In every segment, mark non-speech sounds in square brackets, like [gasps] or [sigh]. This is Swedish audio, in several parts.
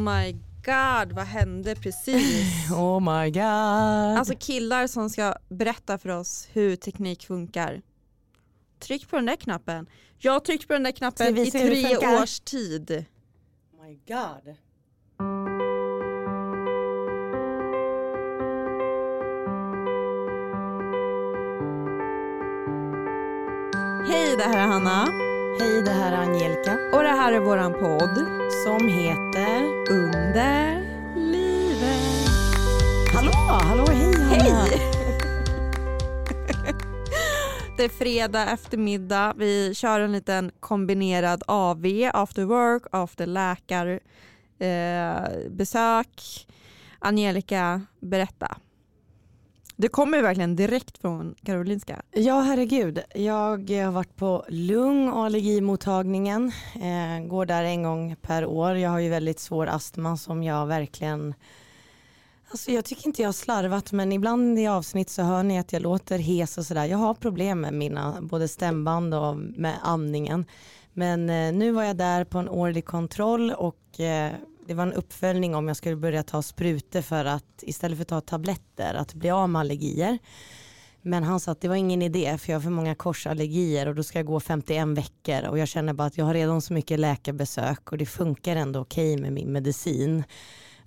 my god, vad hände precis? [laughs] Oh my god. Alltså killar som ska berätta för oss hur teknik funkar. Tryck på den där knappen. Jag har tryckt på den där knappen i tre års tid. oh my god. Hej, det här är Hanna Hej det här är Angelica och det här är våran podd som heter Under livet. Hallå, hallå hej Hanna. Hej! [laughs] Det är fredag eftermiddag. Vi kör en liten kombinerad AV, after work, after läkarbesök. Eh, besök. Angelica, berätta. Du kommer ju verkligen direkt från Karolinska. Ja herregud, jag eh, har varit på lung och allergimottagningen. Eh, går där en gång per år. Jag har ju väldigt svår astma som jag verkligen Alltså jag tycker inte jag har slarvat men ibland i avsnitt så hör ni att jag låter hes och sådär. Jag har problem med mina både stämband och med andningen. Men eh, nu var jag där på en årlig kontroll och eh, det var en uppföljning om jag skulle börja ta sprutor för att istället för att ta tabletter att bli av med allergier. Men han sa att det var ingen idé för jag har för många korsallergier och då ska jag gå 51 veckor och jag känner bara att jag har redan så mycket läkarbesök och det funkar ändå okej med min medicin.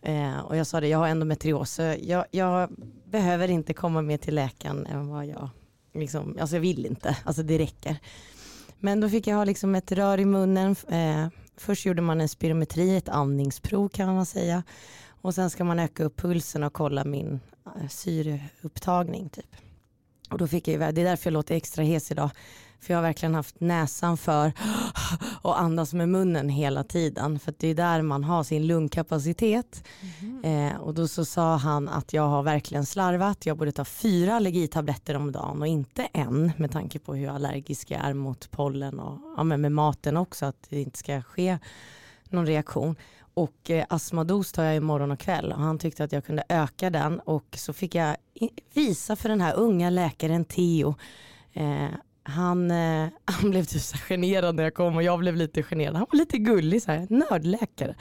Eh, och jag sa det, jag har endometrios så jag, jag behöver inte komma mer till läkaren än vad jag, liksom, alltså jag vill inte, alltså det räcker. Men då fick jag ha liksom ett rör i munnen, eh, först gjorde man en spirometri, ett andningsprov kan man säga. Och sen ska man öka upp pulsen och kolla min eh, syreupptagning typ. Och då fick jag ju, det är därför jag låter extra hes idag. För jag har verkligen haft näsan för [gasps] och andas med munnen hela tiden. För det är där man har sin lungkapacitet. Eh, och då så sa han att jag har verkligen slarvat. Jag borde ta fyra allergitabletter om dagen och inte en. Med tanke på hur allergisk jag är mot pollen och ja, med maten också. Att det inte ska ske någon reaktion. Och eh, astmados tar jag imorgon och kväll och han tyckte att jag kunde öka den och så fick jag visa för den här unga läkaren Theo. Eh, han, eh, [laughs] han blev typ så här generad när jag kom och jag blev lite generad. Han var lite gullig, så här, nördläkare.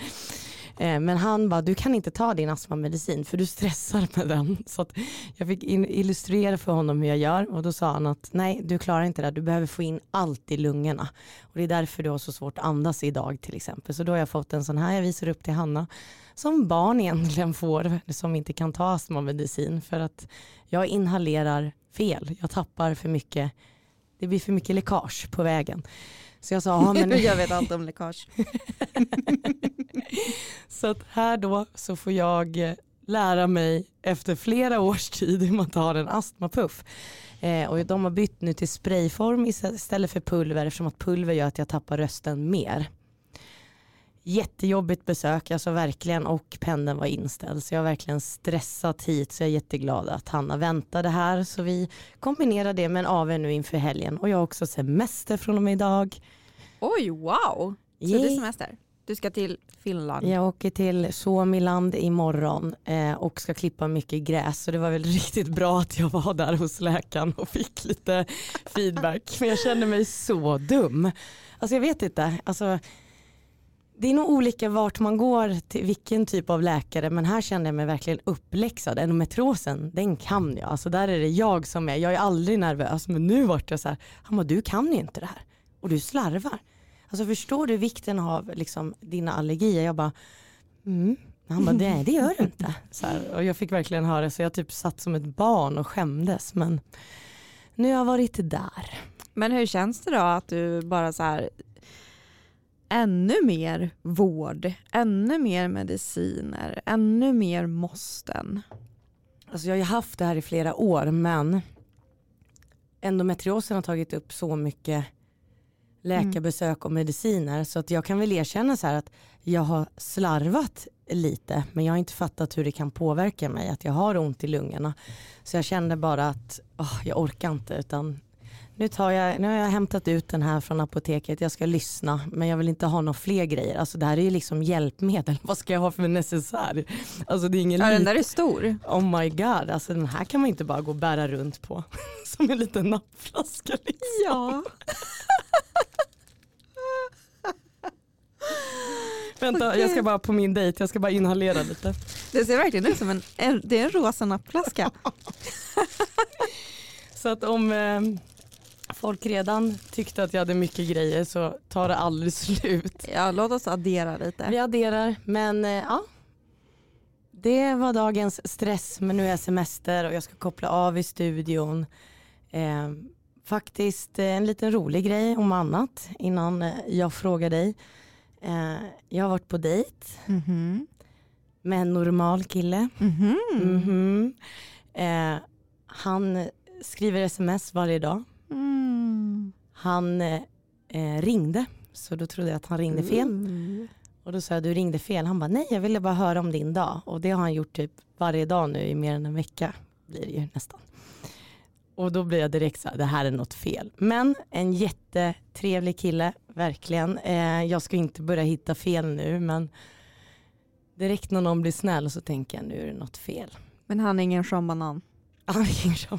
Eh, men han bara, du kan inte ta din astmamedicin för du stressar med den. Så att jag fick illustrera för honom hur jag gör och då sa han att nej, du klarar inte det, du behöver få in allt i lungorna. Och det är därför du har så svårt att andas idag till exempel. Så då har jag fått en sån här, jag visar upp till Hanna, som barn egentligen får, som inte kan ta astmamedicin för att jag inhalerar fel. Jag tappar för mycket, det blir för mycket läckage på vägen. Så jag sa, ja, men jag vet [laughs] allt om läckage. [laughs] Så att här då så får jag eh, lära mig efter flera års tid hur man tar en astmapuff. Eh, och de har bytt nu till sprayform istället för pulver eftersom att pulver gör att jag tappar rösten mer. Jättejobbigt besök, alltså verkligen och pendeln var inställd så jag har verkligen stressat hit så jag är jätteglad att Hanna väntade här så vi kombinerar det med en AW nu inför helgen och jag har också semester från och med idag. Oj, wow. Så det är semester. Du ska till Finland. Jag åker till Suomiland imorgon eh, och ska klippa mycket gräs så det var väl [laughs] riktigt bra att jag var där hos läkaren och fick lite feedback. Men jag känner mig så dum. Alltså jag vet inte, alltså, det är nog olika vart man går till vilken typ av läkare men här kände jag mig verkligen uppläxad. Endometriosen, den kan jag. Alltså där är det jag som är, jag är aldrig nervös men nu vart jag så här, han bara du kan ju inte det här och du slarvar. Alltså förstår du vikten av liksom, dina allergier? Jag bara, mm. Han bara, nej det gör du inte. [laughs] Så här, och jag fick verkligen höra så jag typ satt som ett barn och skämdes. Men nu har jag varit där. Men hur känns det då att du bara så här ännu mer vård, ännu mer mediciner, ännu mer måsten? Alltså jag har ju haft det här i flera år men endometriosen har tagit upp så mycket läkarbesök och mediciner så att jag kan väl erkänna så här att jag har slarvat lite men jag har inte fattat hur det kan påverka mig att jag har ont i lungorna. Så jag kände bara att åh, jag orkar inte utan nu, tar jag, nu har jag hämtat ut den här från apoteket, jag ska lyssna men jag vill inte ha några fler grejer. Alltså det här är ju liksom hjälpmedel, [laughs] vad ska jag ha för necessär? Alltså det är ingen Ja, den där är stor. Oh my god, alltså den här kan man inte bara gå och bära runt på. [laughs] Som en liten nappflaska. Liksom. Ja. [laughs] Vänta, jag ska bara på min dejt, jag ska bara inhalera lite. Det ser verkligen ut som en, en, det är en rosa nappflaska. Så att om eh, folk redan tyckte att jag hade mycket grejer så tar det aldrig [laughs] slut. Ja, låt oss addera lite. Vi adderar, men eh, ja. Det var dagens stress, men nu är jag semester och jag ska koppla av i studion. Eh, faktiskt eh, en liten rolig grej om annat innan eh, jag frågar dig. Eh, jag har varit på dejt Mhm. med en normal kille. Mhm. Mhm. Eh, han skriver sms varje dag. Mm. Han eh, eh, ringde, så då trodde jag att han ringde fel. Mm. Och då sa jag, du ringde fel. Han bara, nej jag ville bara höra om din dag. Och det har han gjort typ varje dag nu i mer än en vecka. Blir det ju nästan. Och då blir jag direkt så här, det här är något fel. Men en jättetrevlig kille, verkligen. Eh, jag ska inte börja hitta fel nu, men direkt när någon blir snäll så tänker jag, nu är det något fel. Men han är ingen banan. Han ringer som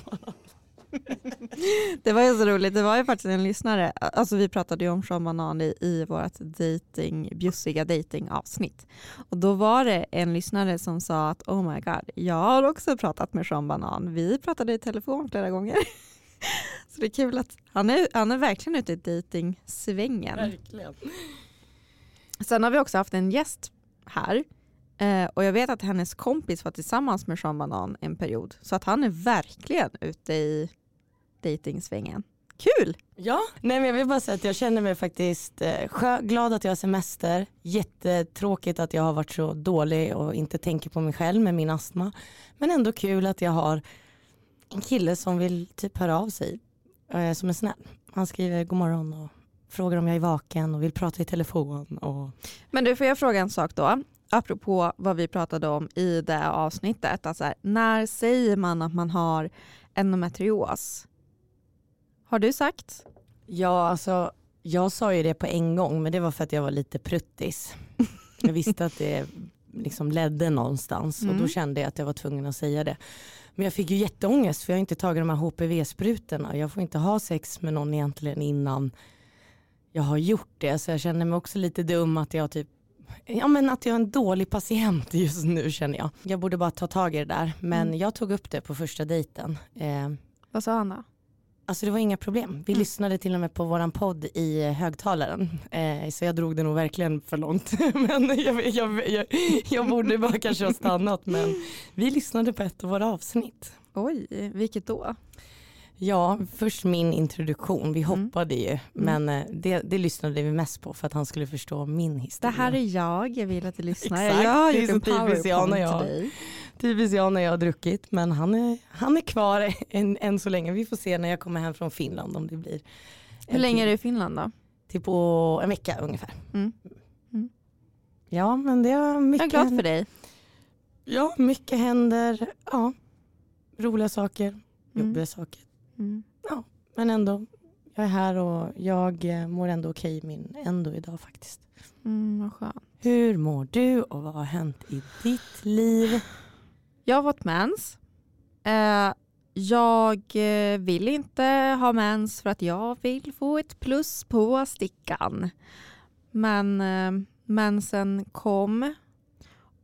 Det var ju så roligt, det var ju faktiskt en lyssnare, alltså vi pratade ju om Sean Banan i, i vårt dating, bjussiga dating avsnitt. Och då var det en lyssnare som sa att oh my god, jag har också pratat med Sean Banan. Vi pratade i telefon flera gånger. [laughs] Så det är kul att han är, han är verkligen ute i dejtingsvängen. Verkligen. Sen har vi också haft en gäst här eh, och jag vet att hennes kompis var tillsammans med Sean Banan en period. Så att han är verkligen ute i dejtingsvängen. Kul! Ja, nej men jag vill bara säga att jag känner mig faktiskt eh, glad att jag har semester. Jättetråkigt att jag har varit så dålig och inte tänker på mig själv med min astma. Men ändå kul att jag har en kille som vill typ höra av sig, eh, som är snäll. Han skriver god morgon och frågar om jag är vaken och vill prata i telefon. Och... Men du, får jag fråga en sak då? Apropå vad vi pratade om i det avsnittet. Alltså, när säger man att man har endometrios? Har du sagt? Ja, alltså jag sa ju det på en gång men det var för att jag var lite pruttis. Jag visste att det liksom ledde någonstans och då Mm. kände jag att jag var tvungen att säga det. Men jag fick ju jätteångest för jag har inte tagit de här HPV-sprutorna. Jag får inte ha sex med någon egentligen innan jag har gjort det. Så jag känner mig också lite dum att jag typ Ja men att jag är en dålig patient just nu känner jag. Jag borde bara ta tag i det där. Men Mm. jag tog upp det på första dejten. Eh, Vad sa han då? Alltså det var inga problem. Vi Mm. lyssnade till och med på våran podd i eh, högtalaren. Eh, så jag drog det nog verkligen för långt. [laughs] men jag, jag, jag, jag borde bara kanske ha stannat. Men vi lyssnade på ett av våra avsnitt. Oj, vilket då? Ja, först min introduktion. Vi Mm. hoppade ju. Men eh, det, det lyssnade vi mest på för att han skulle förstå min Det historia. här är jag, jag vill att du lyssnar. Exakt, jag har det gjort en typiskt jag när powerpoint jag- till dig. Typiskt jag när jag har druckit. Men han är, han är kvar [laughs] än, än så länge. Vi får se när jag kommer hem från Finland om det blir. Hur länge är du i Finland då? Till på en vecka ungefär. Mm. Ja men det är Jag är mycket, glad för dig. ja, mycket händer. Ja. Roliga saker, Mm. jobbiga saker. Mm. Men ändå, jag är här och jag eh, mår ändå okej i min endo idag faktiskt. Mm, vad skönt. Hur mår du och vad har hänt i ditt liv? Jag har fått mens. Eh, jag eh, vill inte ha mens för att jag vill få ett plus på stickan. Men eh, mensen kom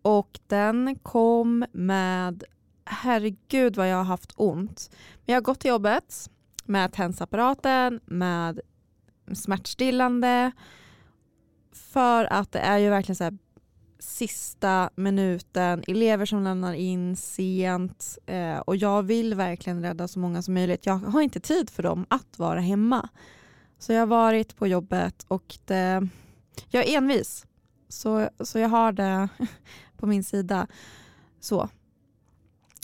och den kom med, herregud vad jag har haft ont. Men jag har gått till jobbet med tensapparaten, med smärtstillande för att det är ju verkligen så här sista minuten, elever som lämnar in sent eh, och jag vill verkligen rädda så många som möjligt. Jag har inte tid för dem att vara hemma. Så jag har varit på jobbet och det, jag är envis. Så, så jag har det [laughs] på min sida. Så.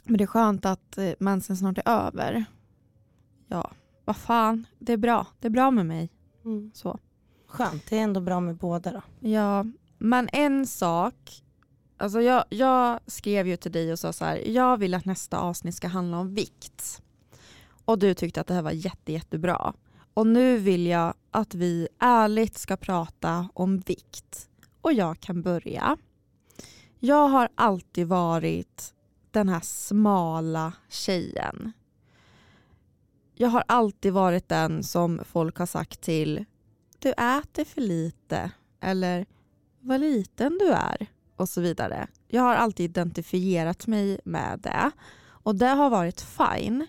Men det är skönt att eh, mensen snart är över. Ja, vad fan, det är bra. Det är bra med mig. Mm. Så. Skönt, det är ändå bra med båda då. Ja, men en sak. Alltså jag, jag skrev ju till dig och sa så här, jag vill att nästa avsnitt ska handla om vikt. Och du tyckte att det här var jätte, jättebra. Och nu vill jag att vi ärligt ska prata om vikt. Och jag kan börja. Jag har alltid varit den här smala tjejen. Jag har alltid varit den som folk har sagt till, du äter för lite. Eller vad liten du är och så vidare. Jag har alltid identifierat mig med det och det har varit fine.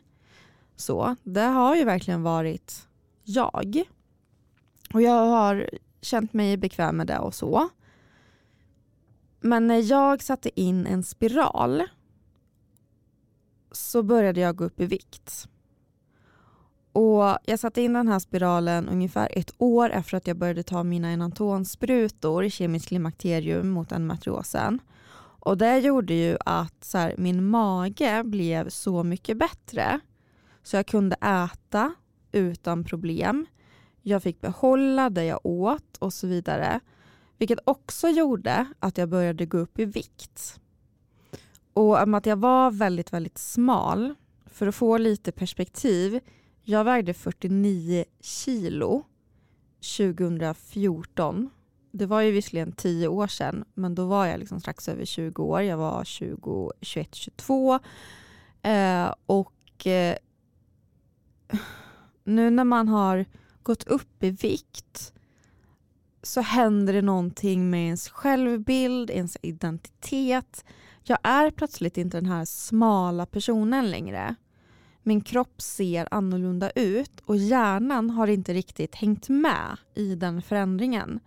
Så det har ju verkligen varit jag. Och jag har känt mig bekväm med det och så. Men när jag satte in en spiral så började jag gå upp i vikt. Och Jag satte in den här spiralen ungefär ett år efter att jag började ta mina enantonsprutor, kemiskt klimakterium mot endometriosen. Och det gjorde ju att så här, min mage blev så mycket bättre. Så jag kunde äta utan problem. Jag fick behålla det jag åt och så vidare. Vilket också gjorde att jag började gå upp i vikt. Och att jag var väldigt, väldigt smal, för att få lite perspektiv. Jag vägde 49 kilo 2014. Det var ju visserligen 10 år sedan, men då var jag liksom strax över 20 år. Jag var 20, 21, 22. Eh, och eh, nu när man har gått upp i vikt så händer det någonting med ens självbild, ens identitet. Jag är plötsligt inte den här smala personen längre. Min kropp ser annorlunda ut och hjärnan har inte riktigt hängt med i den förändringen.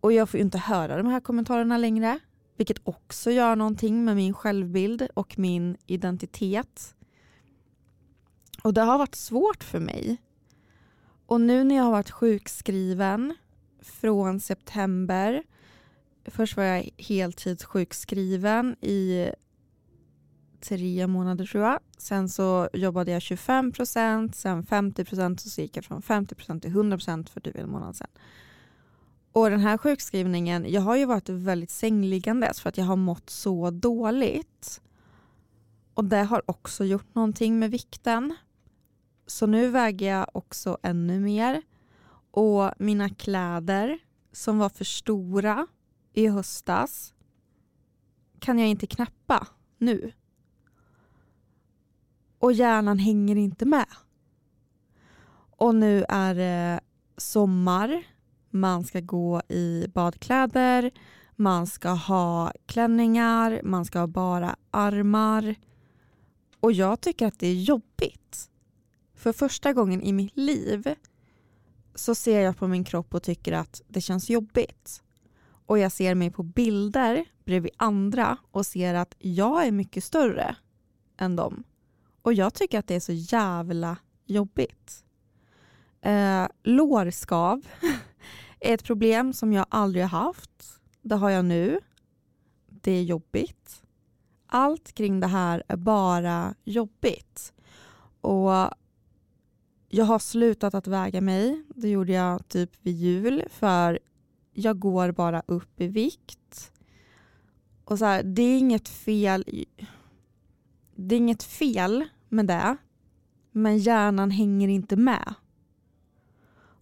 Och jag får inte höra de här kommentarerna längre, vilket också gör någonting med min självbild och min identitet. Och det har varit svårt för mig och nu när jag har varit sjukskriven från september. Först var jag heltidssjukskriven i tre månader tror jag. Sen så jobbade jag 25 procent, sen 50 procent och så gick jag från 50 procent till 100 procent för typ en månad sedan. Och den här sjukskrivningen, jag har ju varit väldigt sängliggandes alltså för att jag har mått så dåligt. Och det har också gjort någonting med vikten. Så nu väger jag också ännu mer. Och mina kläder som var för stora i höstas kan jag inte knäppa nu. Och hjärnan hänger inte med. Och nu är det sommar. Man ska gå i badkläder. Man ska ha klänningar. Man ska ha bara armar. Och jag tycker att det är jobbigt. För första gången i mitt liv så ser jag på min kropp och tycker att det känns jobbigt. Och jag ser mig på bilder bredvid andra och ser att jag är mycket större än dem. Och jag tycker att det är så jävla jobbigt. Eh, lårskav [laughs] är ett problem som jag aldrig har haft. Det har jag nu. Det är jobbigt. Allt kring det här är bara jobbigt. Och jag har slutat att väga mig. Det gjorde jag typ vid jul för jag går bara upp i vikt. Och så här, det är inget fel. Det är inget fel med det. Men hjärnan hänger inte med.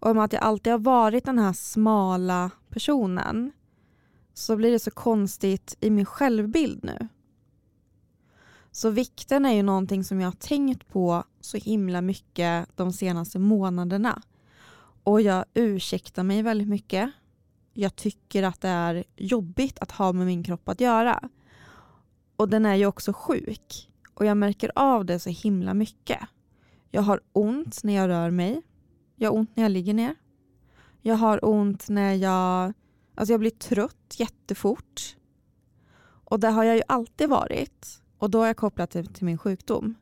Och med att jag alltid har varit den här smala personen så blir det så konstigt i min självbild nu. Så vikten är ju någonting som jag har tänkt på så himla mycket de senaste månaderna. Och jag ursäktar mig väldigt mycket. Jag tycker att det är jobbigt att ha med min kropp att göra. Och den är ju också sjuk. Och jag märker av det så himla mycket. Jag har ont när jag rör mig. Jag har ont när jag ligger ner. Jag har ont när jag, alltså jag blir trött jättefort. Och det har jag ju alltid varit. Och då har jag kopplat det till min sjukdom.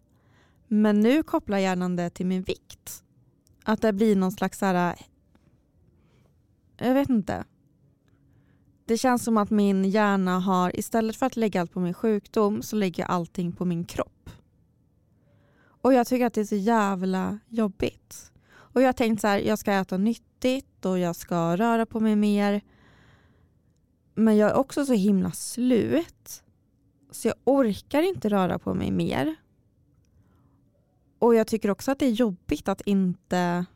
Men nu kopplar hjärnan det till min vikt. Att det blir någon slags så här, jag vet inte. Det känns som att min hjärna har, istället för att lägga allt på min sjukdom, så lägger jag allting på min kropp. Och jag tycker att det är så jävla jobbigt. Och jag har tänkt så här, jag ska äta nyttigt och jag ska röra på mig mer. Men jag är också så himla slut. Så jag orkar inte röra på mig mer. Och jag tycker också att det är jobbigt att inte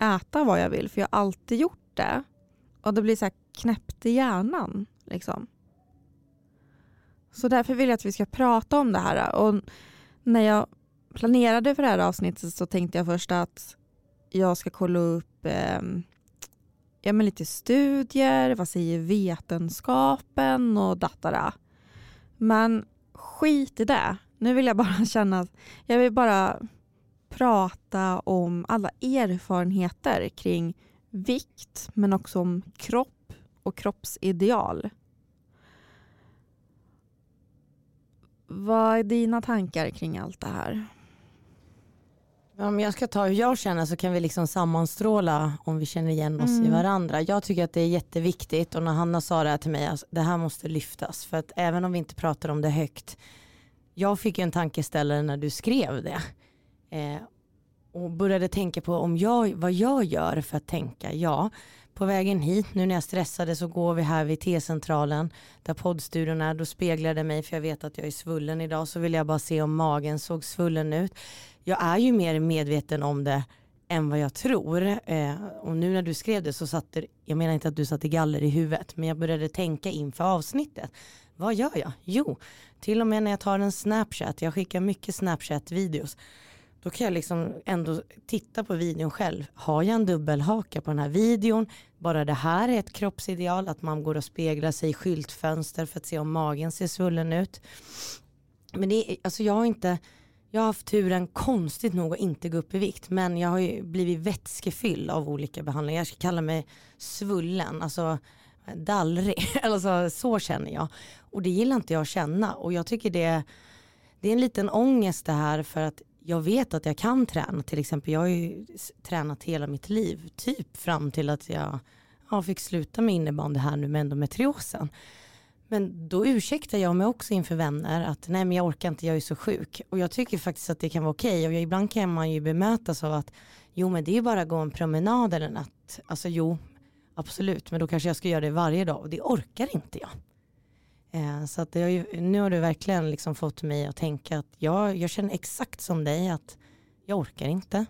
äta vad jag vill för jag har alltid gjort det. Och det blir så här knäppt i hjärnan. Liksom. Så därför vill jag att vi ska prata om det här. Och när jag planerade för det här avsnittet så tänkte jag först att jag ska kolla upp eh, ja, men lite studier, vad säger vetenskapen och datara. Men skit i det. Nu vill jag bara [laughs] känna att jag vill bara prata om alla erfarenheter kring vikt men också om kropp och kroppsideal. Vad är dina tankar kring allt det här? Om jag ska ta hur jag känner så kan vi liksom sammanstråla om vi känner igen oss Mm. i varandra. Jag tycker att det är jätteviktigt och när Hanna sa det här till mig, alltså, det här måste lyftas. För att även om vi inte pratar om det högt, jag fick en tankeställare när du skrev det. Eh, och började tänka på om jag, vad jag gör för att tänka. Ja, på vägen hit, nu när jag stressade så går vi här vid T-centralen där poddstudion är. Då speglar det mig för jag vet att jag är svullen idag. Så vill jag bara se om magen såg svullen ut. Jag är ju mer medveten om det än vad jag tror. Eh, och nu när du skrev det så satt det, jag menar inte att du satte galler i huvudet, men jag började tänka inför avsnittet. Vad gör jag? Jo, till och med när jag tar en snapchat, jag skickar mycket snapchat-videos, då kan jag liksom ändå titta på videon själv. Har jag en dubbelhaka på den här videon? Bara det här är ett kroppsideal, att man går och speglar sig i skyltfönster för att se om magen ser svullen ut. Men det är, alltså jag har inte, jag har haft turen konstigt nog att inte gå upp i vikt. Men jag har ju blivit vätskefylld av olika behandlingar. Jag ska kalla mig svullen, alltså dallrig. [laughs] Alltså, så känner jag. Och det gillar inte jag att känna. Och jag tycker det, det är en liten ångest det här för att jag vet att jag kan träna. Till exempel jag har ju tränat hela mitt liv. Typ fram till att jag ja, fick sluta med innebandy här nu med endometriosen. Men då ursäktar jag mig också inför vänner att nej men jag orkar inte, jag är så sjuk. Och jag tycker faktiskt att det kan vara okej. Och jag, ibland kan man ju bemötas av att jo men det är ju bara att gå en promenad eller natt. Alltså jo, absolut. Men då kanske jag ska göra det varje dag och det orkar inte jag. Eh, så att det har ju, nu har du verkligen liksom fått mig att tänka att jag, jag känner exakt som dig att jag orkar inte.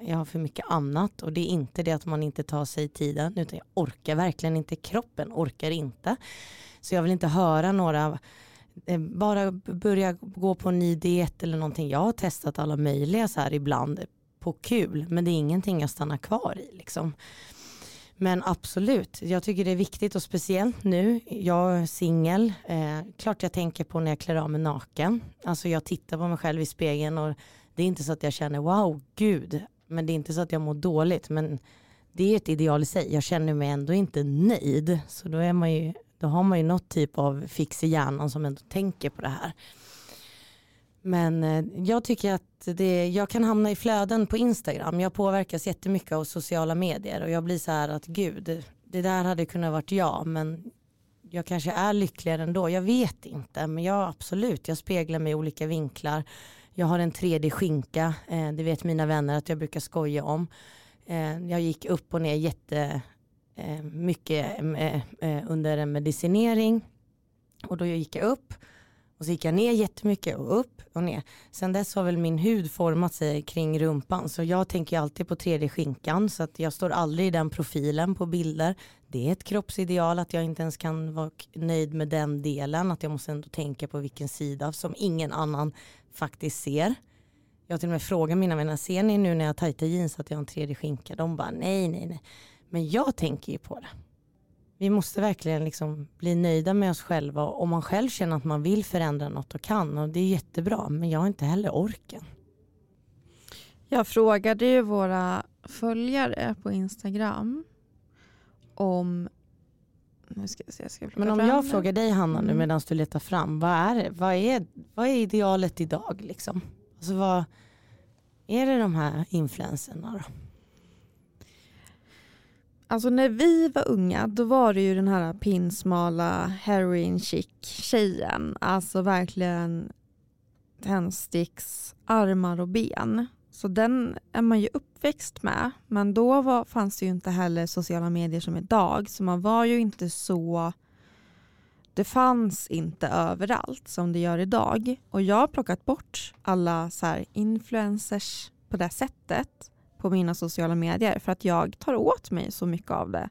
Jag har för mycket annat och det är inte det att man inte tar sig tiden utan jag orkar verkligen inte. Kroppen orkar inte. Så jag vill inte höra några eh, bara börja gå på en ny diet eller någonting. Jag har testat alla möjliga så här ibland på kul men det är ingenting jag stannar kvar i liksom. Men absolut, jag tycker det är viktigt och speciellt nu, jag är singel, eh, klart jag tänker på när jag klär av mig naken. Alltså jag tittar på mig själv i spegeln och det är inte så att jag känner wow, gud, men det är inte så att jag mår dåligt, men det är ett ideal i sig. Jag känner mig ändå inte nöjd, så då, är man ju, då har man ju något typ av fix i hjärnan som ändå tänker på det här. Men eh, jag tycker att det, jag kan hamna i flöden på Instagram. Jag påverkas jättemycket av sociala medier och jag blir så här att gud, det där hade kunnat varit jag men jag kanske är lyckligare ändå. Jag vet inte men jag absolut, jag speglar mig i olika vinklar. Jag har en 3D-skinka, eh, det vet mina vänner att jag brukar skoja om. Eh, jag gick upp och ner jätte mycket under en medicinering och då gick jag upp och så gick jag ner jättemycket och upp och ner. Sen dess har väl min hud format sig kring rumpan så jag tänker ju alltid på 3D-skinkan så att jag står aldrig i den profilen på bilder. Det är ett kroppsideal att jag inte ens kan vara nöjd med den delen. Att jag måste ändå tänka på vilken sida som ingen annan faktiskt ser. Jag har till och med frågat mina vänner, ser ni nu när jag har tajta jeans att jag har en 3D-skinka? De bara nej, nej, nej. Men jag tänker ju på det. Vi måste verkligen liksom bli nöjda med oss själva och om man själv känner att man vill förändra något och kan och det är jättebra men jag har inte heller orken. Jag frågade ju våra följare på Instagram om... Nu ska jag se, jag ska Men om jag frågar dig Hanna nu Mm. medan du letar fram, vad är, vad, är, vad är idealet idag liksom? Alltså vad är det de här influenserna då? Alltså när vi var unga då var det ju den här pinsmala heroin chic tjejen. Alltså verkligen tändsticks, armar och ben. Så den är man ju uppväxt med. Men då var, fanns det ju inte heller sociala medier som idag. Så man var ju inte så... Det fanns inte överallt som det gör idag. Och jag har plockat bort alla så här influencers på det sättet på mina sociala medier för att jag tar åt mig så mycket av det.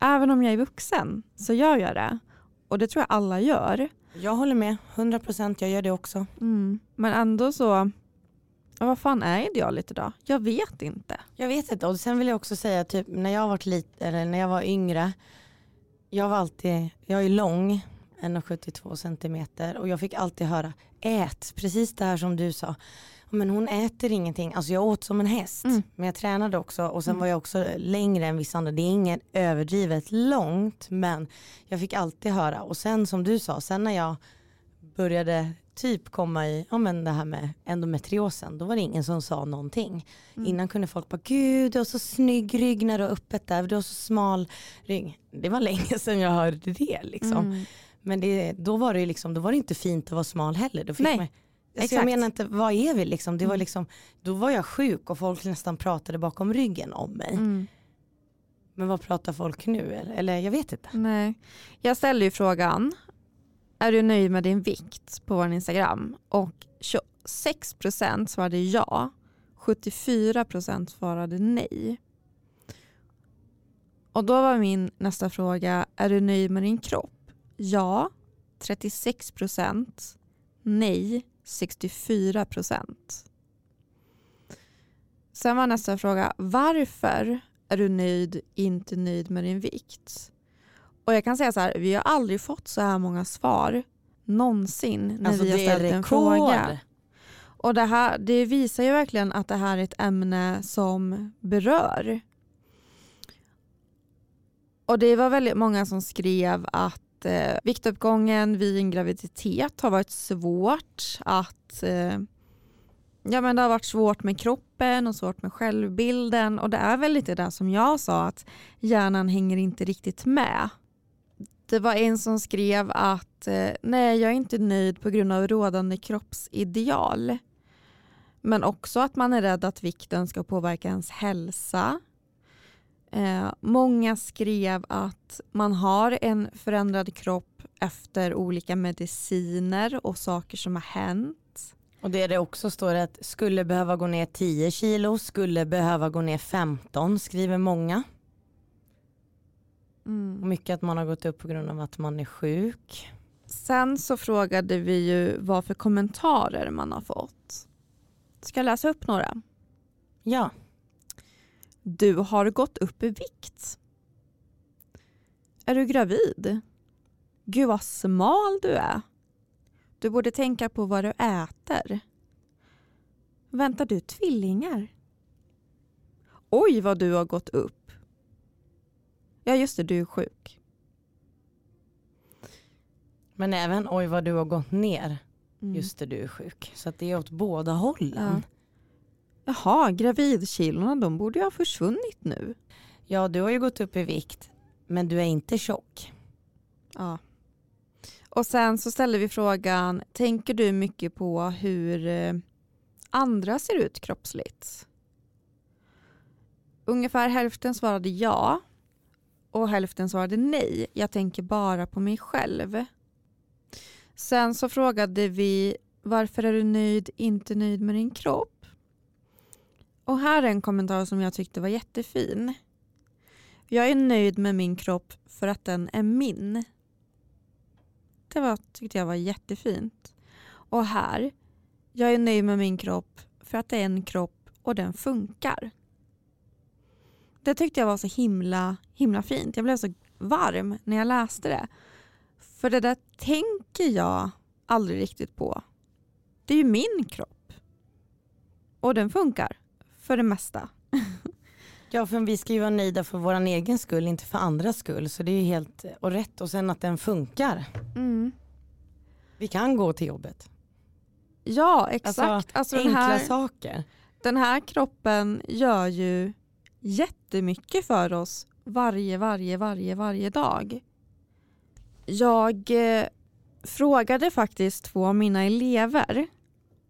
Även om jag är vuxen så gör jag det. Och det tror jag alla gör. Jag håller med, 100% jag gör det också. Mm. Men ändå så, vad fan är idealet idag? Jag vet inte. Jag vet inte och sen vill jag också säga typ när jag var lite, eller när jag var yngre. Jag var alltid, jag är lång, 1,72 centimeter och jag fick alltid höra ät, precis det här som du sa. Men hon äter ingenting, alltså jag åt som en häst. Mm. Men jag tränade också och sen Mm. var jag också längre än vissa andra. Det är inget överdrivet långt men jag fick alltid höra och sen som du sa, sen när jag började typ komma i, ja men det här med endometriosen, då var det ingen som sa någonting. Mm. Innan kunde folk bara, gud du har så snygg rygg när du har öppet där, du har så smal rygg. Det var länge sedan jag hörde det liksom. Mm. Men det, då var det liksom, då var det inte fint att vara smal heller. Då fick Nej, man, exakt. jag menar inte, vad är vi liksom? Det var Mm. liksom? Då var jag sjuk och folk nästan pratade bakom ryggen om mig. Mm. Men vad pratar folk nu? Eller, eller jag vet inte. Nej. Jag ställde ju frågan, är du nöjd med din vikt på vår Instagram? Och 26% svarade ja, 74% svarade nej. Och då var min nästa fråga, är du nöjd med din kropp? Ja, 36%. Nej, 64%. Sen var nästa fråga, varför är du nöjd, inte nöjd med din vikt? Och jag kan säga så här, vi har aldrig fått så här många svar någonsin när Alltså vi har ställt en fråga. Och det, här, det visar ju verkligen att det här är ett ämne som berör. Och det var väldigt många som skrev att eh, viktuppgången vid en graviditet har varit svårt. Att eh, ja, men det har varit svårt med kroppen och svårt med självbilden. Och det är väl lite det som jag sa att hjärnan hänger inte riktigt med. Det var en som skrev att eh, nej jag är inte nöjd på grund av rådande kroppsideal. Men också att man är rädd att vikten ska påverka ens hälsa. Eh, många skrev att man har en förändrad kropp efter olika mediciner och saker som har hänt. Och det det också står att skulle behöva gå ner 10 kilo, skulle behöva gå ner 15 skriver många. Och mycket att man har gått upp på grund av att man är sjuk. Sen så frågade vi ju vad för kommentarer man har fått. Ska jag läsa upp några? Ja, Du har gått upp i vikt. Är du gravid? Gud vad smal du är. Du borde tänka på vad du äter. Väntar du tvillingar? Oj vad du har gått upp. Ja just det, du är sjuk. men även oj vad du har gått ner. Mm. Just det, du är sjuk. Så att det är åt båda hållen. Jaha, gravidkilorna de borde ju ha försvunnit nu. Ja, du har ju gått upp i vikt, men du är inte tjock. Ja. Och sen så ställde vi frågan, tänker du mycket på hur eh, andra ser ut kroppsligt? Ungefär hälften svarade ja och hälften svarade nej. Jag tänker bara på mig själv. Sen så frågade vi varför är du nöjd, inte nöjd med din kropp? Och här är en kommentar som jag tyckte var jättefin. Jag är nöjd med min kropp för att den är min. Det var, tyckte jag var jättefint. Och här, jag är nöjd med min kropp för att det är en kropp och den funkar. Det tyckte jag var så himla, himla fint. Jag blev så varm när jag läste det. För det där tänker jag aldrig riktigt på. Det är ju min kropp. Och den funkar för det mesta. [laughs] Ja, för vi ska ju vara nöjda för vår egen skull, inte för andras skull. Så det är ju helt och rätt. Och sen att den funkar. Mm. Vi kan gå till jobbet. Ja, exakt. Alltså, den, Enkla här, saker. den här kroppen gör ju jättemycket för oss varje, varje, varje, varje dag. Jag eh, frågade faktiskt två av mina elever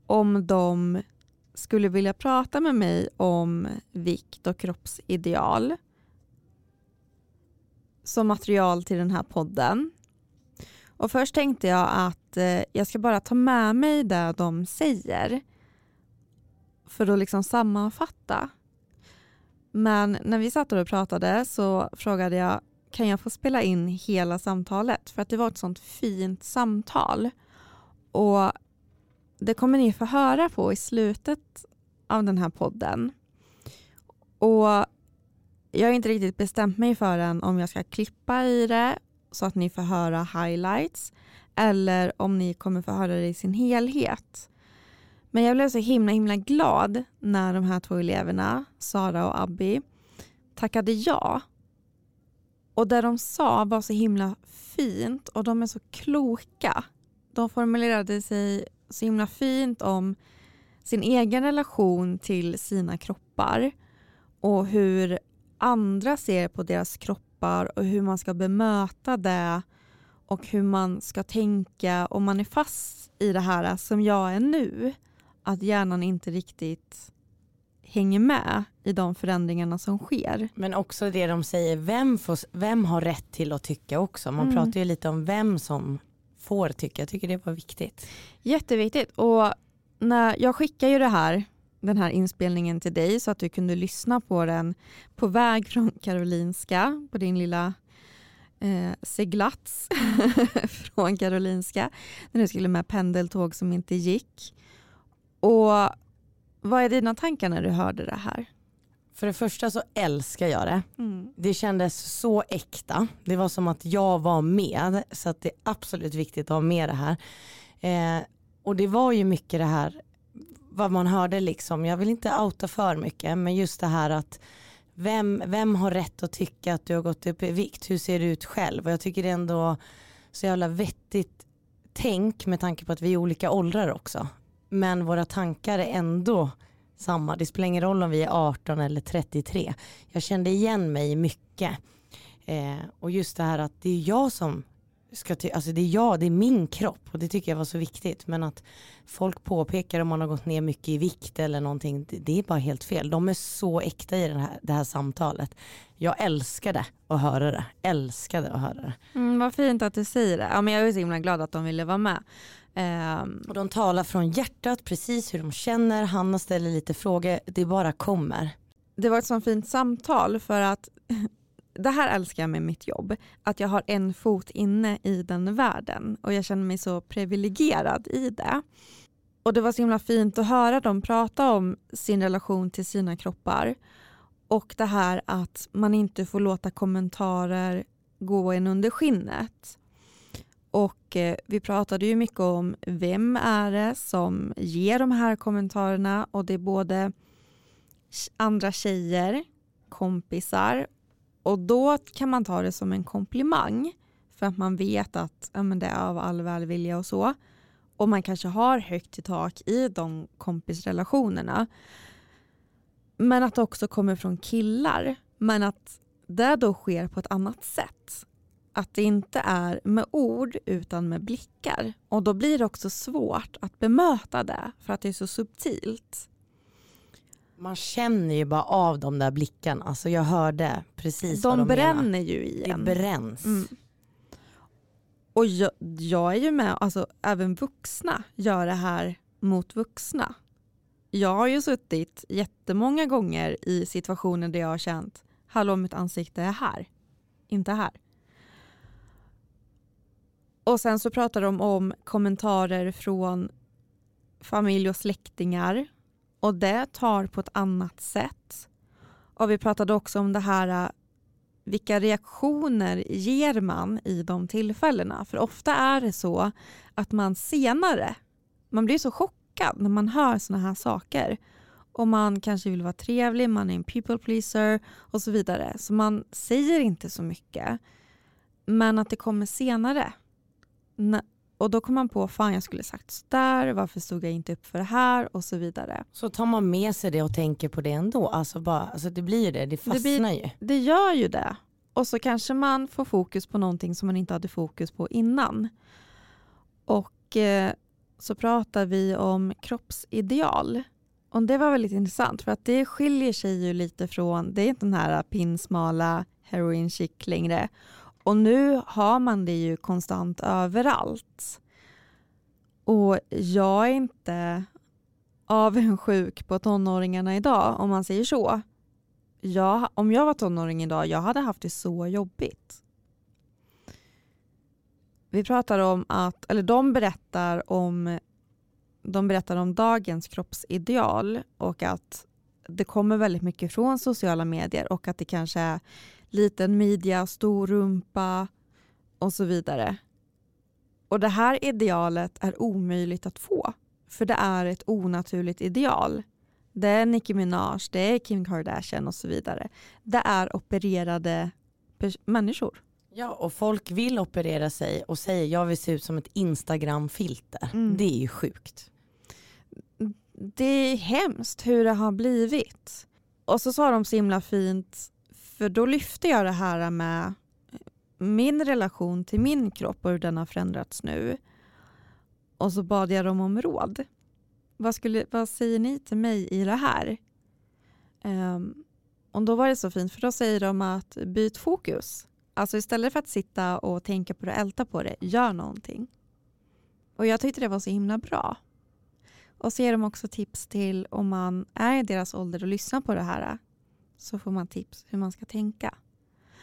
om de skulle vilja prata med mig om vikt och kroppsideal som material till den här podden. Och först tänkte jag att eh, jag ska bara ta med mig det de säger för att liksom sammanfatta. Men när vi satt och pratade så frågade jag kan jag få spela in hela samtalet? För att det var ett sånt fint samtal. Och det kommer ni få höra på i slutet av den här podden. Och jag har inte riktigt bestämt mig för än om jag ska klippa i det så att ni får höra highlights eller om ni kommer få höra det i sin helhet. Men jag blev så himla himla glad när de här två eleverna, Sara och Abby, tackade ja. Och det de sa var så himla fint och de är så kloka. De formulerade sig så himla fint om sin egen relation till sina kroppar och hur andra ser på deras kroppar och hur man ska bemöta det och hur man ska tänka om man är fast i det här som jag är nu. Att hjärnan inte riktigt hänger med i de förändringarna som sker. Men också det de säger, vem, får, vem har rätt till att tycka också? Man mm. pratar ju lite om vem som får tycka. Jag tycker det var viktigt. Jätteviktigt. Och när jag skickar ju det här, den här inspelningen till dig så att du kunde lyssna på den på väg från Karolinska på din lilla eh, seglats [laughs] från Karolinska när du skulle med pendeltåg som inte gick. Och vad är dina tankar när du hörde det här? För det första så älskar jag det. Mm. Det kändes så äkta. Det var som att jag var med. Så att det är absolut viktigt att ha med det här. Eh, och det var ju mycket det här vad man hörde liksom. Jag vill inte outa för mycket men just det här att vem, vem har rätt att tycka att du har gått upp i vikt? Hur ser du ut själv? Och jag tycker det är ändå så jävla vettigt tänk med tanke på att vi är olika åldrar också. Men våra tankar är ändå samma. Det spelar ingen roll om vi är 18 eller 33. Jag kände igen mig mycket. Eh, och just det här att det är jag som ska alltså det är jag, det är min kropp och det tycker jag var så viktigt. Men att folk påpekar om man har gått ner mycket i vikt eller någonting, det, det är bara helt fel. De är så äkta i den här, det här samtalet. Jag älskade att höra det, älskade att höra det. Mm, vad fint att du säger det. Ja, men jag är så himla glad att de ville vara med. Um... Och de talar från hjärtat, precis hur de känner. Hanna ställer lite frågor, det bara kommer. Det var ett så fint samtal för att [laughs] det här älskar jag med mitt jobb, att jag har en fot inne i den världen och jag känner mig så privilegierad i det. Och det var så himla fint att höra dem prata om sin relation till sina kroppar och det här att man inte får låta kommentarer gå en under skinnet. Och eh, vi pratade ju mycket om vem är det som ger de här kommentarerna och det är både andra tjejer, kompisar och då kan man ta det som en komplimang för att man vet att ja, men det är av all välvilja och så. Och man kanske har högt i tak i de kompisrelationerna. Men att det också kommer från killar. Men att det då sker på ett annat sätt. Att det inte är med ord utan med blickar. Och då blir det också svårt att bemöta det för att det är så subtilt. Man känner ju bara av de där blickarna. Alltså jag hörde precis de vad de bränner menar. ju i en. Det bränns. Mm. Och jag, jag, är ju med, alltså även vuxna gör det här mot vuxna. Jag har ju suttit jättemånga gånger i situationer där jag har känt hallå mitt ansikte är här, inte här. Och sen så pratar de om kommentarer från familj och släktingar och det tar på ett annat sätt. Och vi pratade också om det här äh, vilka reaktioner ger man i de tillfällena? För ofta är det så att man senare, man blir så chockad när man hör såna här saker. Och man kanske vill vara trevlig, man är en people pleaser och så vidare. Så man säger inte så mycket. Men att det kommer senare och då kom man på, fan jag skulle sagt sådär, varför stod jag inte upp för det här och så vidare. Så tar man med sig det och tänker på det ändå? Alltså, bara, alltså det blir ju det, det fastnar det blir, ju. Det gör ju det. Och så kanske man får fokus på någonting som man inte hade fokus på innan. Och eh, så pratar vi om kroppsideal. Och det var väldigt intressant för att det skiljer sig ju lite från, det är inte den här pinsmala heroin chic längre och nu har man det ju konstant överallt. Och jag är inte avundsjuk på tonåringarna idag om man säger så. Jag, om jag var tonåring idag, jag hade haft det så jobbigt. Vi pratar om att, eller de berättar om de berättar om dagens kroppsideal och att det kommer väldigt mycket från sociala medier och att det kanske är liten midja, stor rumpa och så vidare. Och det här idealet är omöjligt att få för det är ett onaturligt ideal. Det är Nicki Minaj, det är Kim Kardashian och så vidare. Det är opererade människor. Ja, och folk vill operera sig och säger jag vill se ut som ett Instagram-filter. Mm. Det är ju sjukt. Det är hemskt hur det har blivit. Och så sa de så himla fint, för då lyfte jag det här med min relation till min kropp och hur den har förändrats nu. Och så bad jag dem om råd. Vad, skulle, vad säger ni till mig i det här? Um, och då var det så fint för då säger de att byt fokus. Alltså istället för att sitta och tänka på det, och älta på det, gör någonting. Och jag tyckte det var så himla bra. Och så ger de också tips till om man är i deras ålder och lyssnar på det här så får man tips hur man ska tänka.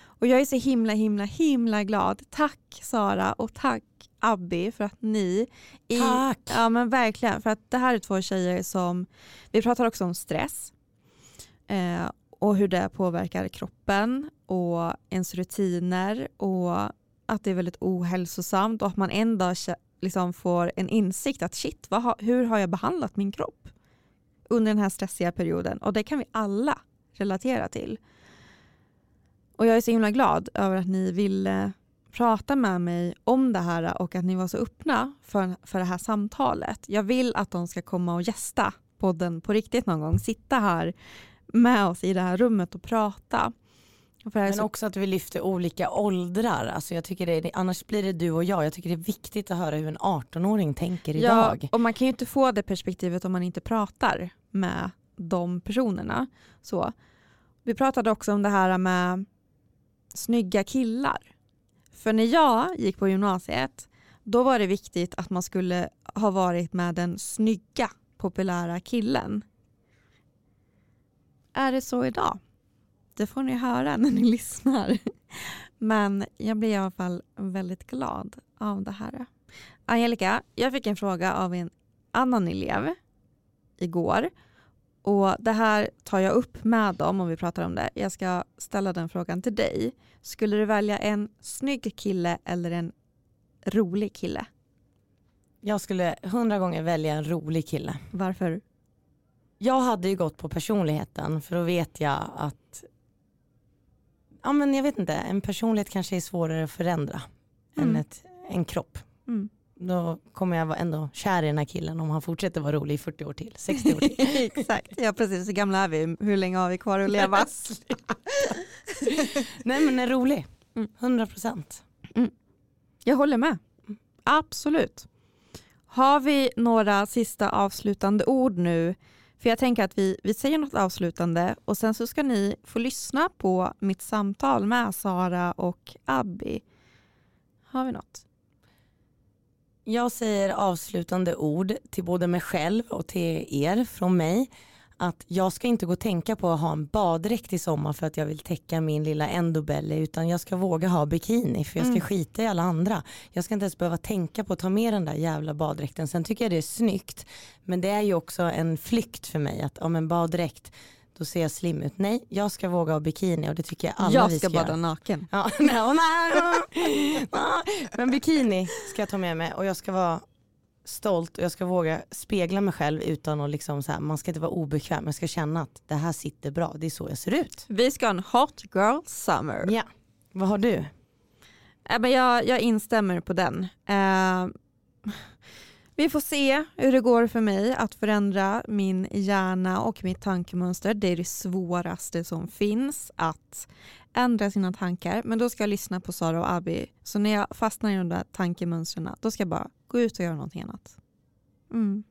Och jag är så himla himla himla glad. Tack Sara och tack Abby för att ni... I, tack! Ja men verkligen. För att det här är två tjejer som... Vi pratar också om stress. Eh, och hur det påverkar kroppen och ens rutiner och att det är väldigt ohälsosamt och att man en dag liksom får en insikt att shit, vad, hur har jag behandlat min kropp under den här stressiga perioden? Och det kan vi alla relatera till. Och jag är så himla glad över att ni ville prata med mig om det här och att ni var så öppna för, för det här samtalet. Jag vill att de ska komma och gästa podden på riktigt någon gång, sitta här med oss i det här rummet och prata. Men så... också att vi lyfter olika åldrar. Alltså jag tycker det, annars blir det du och jag. Jag tycker det är viktigt att höra hur en 18-åring tänker idag. Ja, och man kan ju inte få det perspektivet om man inte pratar med de personerna. Så. Vi pratade också om det här med snygga killar. För när jag gick på gymnasiet då var det viktigt att man skulle ha varit med den snygga populära killen. Är det så idag? Det får ni höra när ni [laughs] lyssnar. Men jag blir i alla fall väldigt glad av det här. Angelica, jag fick en fråga av en annan elev igår. Och Det här tar jag upp med dem om vi pratar om det. Jag ska ställa den frågan till dig. Skulle du välja en snygg kille eller en rolig kille? Jag skulle hundra gånger välja en rolig kille. Varför? Jag hade ju gått på personligheten för då vet jag att ja men jag vet inte, en personlighet kanske är svårare att förändra mm. än ett, en kropp. Mm. Då kommer jag ändå kär i den här killen om han fortsätter vara rolig i 40 år till, 60 år [laughs] till. Exakt, ja precis, hur gamla är vi? Hur länge har vi kvar att leva? [laughs] Nej men en rolig, 100 procent. Mm. Jag håller med, absolut. Har vi några sista avslutande ord nu för jag tänker att vi, vi säger något avslutande och sen så ska ni få lyssna på mitt samtal med Sara och Abby. Har vi något? Jag säger avslutande ord till både mig själv och till er från mig att jag ska inte gå och tänka på att ha en baddräkt i sommar för att jag vill täcka min lilla endobelly utan jag ska våga ha bikini för jag ska mm. skita i alla andra. Jag ska inte ens behöva tänka på att ta med den där jävla baddräkten. Sen tycker jag det är snyggt men det är ju också en flykt för mig att om en baddräkt då ser jag slim ut. Nej, jag ska våga ha bikini och det tycker jag alla jag vi ska, ska bada naken. Ja, [laughs] nej, nej, Men bikini ska jag ta med mig och jag ska vara stolt och jag ska våga spegla mig själv utan att liksom så här, man ska inte vara obekväm, jag ska känna att det här sitter bra, det är så jag ser ut. Vi ska ha en hot girl summer. Ja, vad har du? Äh, jag, jag instämmer på den. Uh, vi får se hur det går för mig att förändra min hjärna och mitt tankemönster. Det är det svåraste som finns att ändra sina tankar. Men då ska jag lyssna på Sara och Abby. Så när jag fastnar i de där tankemönstren då ska jag bara gå ut och göra någonting annat. Mm.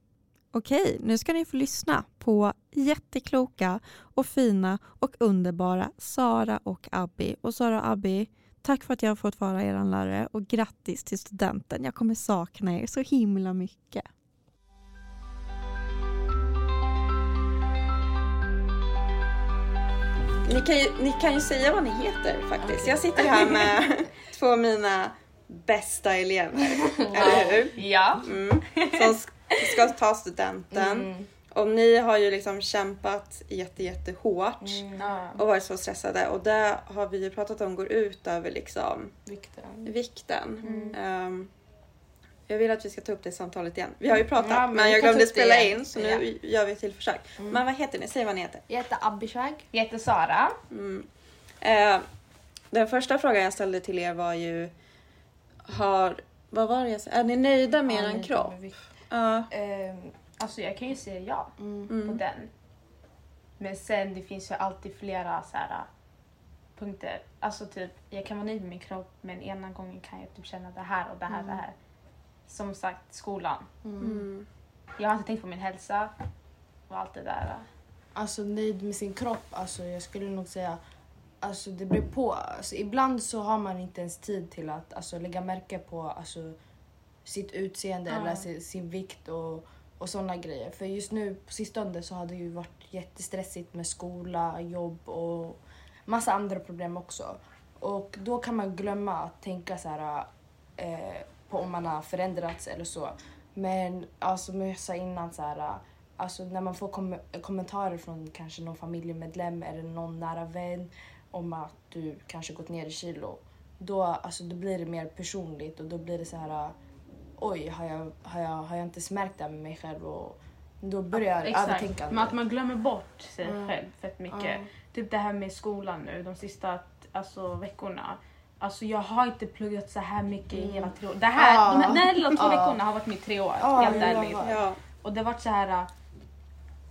Okej, nu ska ni få lyssna på jättekloka och fina och underbara Sara och Abby. Och Sara och Abby, tack för att jag har fått vara er lärare och grattis till studenten. Jag kommer sakna er så himla mycket. Ni kan, ju, ni kan ju säga vad ni heter faktiskt. Jag sitter här [laughs] med två av mina bästa elever. [laughs] Eller hur? Ja. Mm. Som ska ta studenten Mm. Och ni har ju liksom kämpat jätte, jättehårt Mm. Ja, och varit så stressade och det har vi ju pratat om går ut över liksom vikten. vikten. Mm. Ehm, jag vill att vi ska ta upp det samtalet igen. Vi har ju pratat Ja, men jag glömde spela in så nu gör vi ett till försök. Mm. Men vad heter ni? Säg vad ni heter. Jag heter Abishag. Jag heter Sara. Mm. Eh, den första frågan jag ställde till er var ju har, vad var det jag sa? Är ni nöjda med er kropp? Ja. Ehm, alltså jag kan ju säga ja Mm. på Mm. den. Men sen det finns ju alltid flera så här, punkter. Alltså typ jag kan vara nöjd med min kropp men ena gången kan jag typ känna det här och det här Mm. det här. Som sagt skolan. Mm. Mm. Jag har inte tänkt på min hälsa och allt det där. Alltså nöjd med sin kropp, alltså jag skulle nog säga Alltså det beror på. Alltså, ibland så har man inte ens tid till att alltså, lägga märke på alltså, sitt utseende Ja. eller sin, sin vikt och, och sådana grejer. För just nu på sistone så har det ju varit jättestressigt med skola, jobb och massa andra problem också. Och då kan man glömma att tänka så här, eh, på om man har förändrats eller så. Men alltså, som jag sa innan, så här, alltså, när man får kom kommentarer från kanske någon familjemedlem eller någon nära vän om att du kanske gått ner i kilo. Då, alltså, då blir det mer personligt och då blir det så här oj, har jag, har jag, har jag inte ens märkt det här med mig själv? Och då börjar jag övertänka. Men att man glömmer bort sig Mm. själv fett mycket. Ja. Typ det här med skolan nu de sista alltså, veckorna. Alltså jag har inte pluggat så här mycket i hela tre år. Det här, Ja. de här, den här lilla två Ja. veckorna har varit mitt tre år. Ja, helt ärligt. Ja. Och det har varit så här,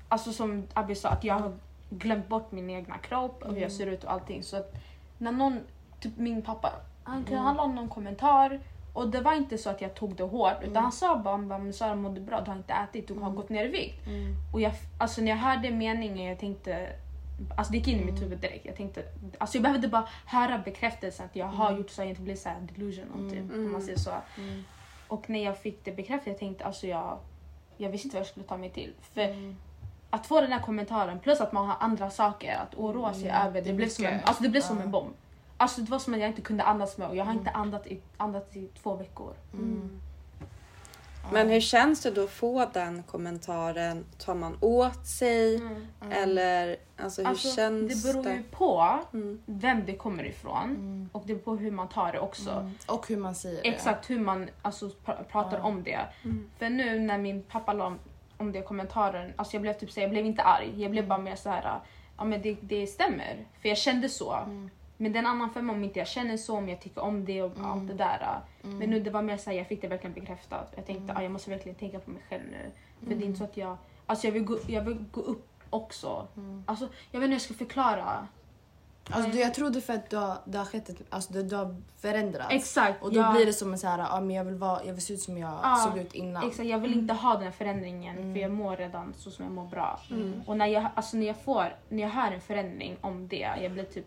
alltså som Abby sa, att jag har glömt bort min egna kropp och hur jag ser ut och allting. Så att när någon, typ min pappa, han, han la någon kommentar och det var inte så att jag tog det hårt utan han sa bara, han bara "Men Sara mår du bra? Du har inte ätit, du har gått ner i vikt. Mm. Och jag, alltså när jag hörde meningen jag tänkte Alltså det gick in i mitt huvud direkt. Jag tänkte, alltså jag behövde bara höra bekräftelsen att jag har gjort så att jag inte blir så här delusional typ, om man säger så. Mm. Och när jag fick det bekräftat jag tänkte alltså jag, jag visste inte vad jag skulle ta mig till. För Mm. att få den här kommentaren plus att man har andra saker att oroa sig Mm, över. det Det, blev som en, alltså det blev som en bomb. Alltså det var som att jag inte kunde andas med och jag har inte andats i, andats i två veckor. Mm. Men hur känns det då att få den kommentaren? Tar man åt sig? Eller alltså, hur Alltså, känns det beror det? ju på Mm. vem det kommer ifrån Mm. och det beror på hur man tar det också. Mm. Och hur man säger det. Exakt hur man alltså, pr- pratar Ja. om det. Mm. För nu när min pappa la om, det kommentaren, alltså jag blev typ så, jag blev inte arg. Jag Mm. blev bara mer så här, ja men det, det stämmer. För jag kände så. Mm. Men det är en annan femma om inte jag känner så, om jag tycker om det och Mm. allt det där. Mm. Men nu det var mer så här, jag fick det verkligen bekräftat. Jag tänkte, Mm. ah, jag måste verkligen tänka på mig själv nu. För det är Mm. inte så att jag, alltså jag vill gå, jag vill gå upp också. Mm. Alltså jag vet inte hur jag ska förklara. Alltså, det, jag tror det är för att du har, det har skett ett, alltså, det, du har förändrats. Exakt. Och då jag- blir det som en så här, ja, men jag, vill vara, jag vill se ut som jag Ja, såg ut innan. Exakt, jag vill inte ha den här förändringen Mm. för jag mår redan så som jag mår bra. Mm. Och när jag, alltså, när jag får, när jag hör en förändring om det, jag blir typ,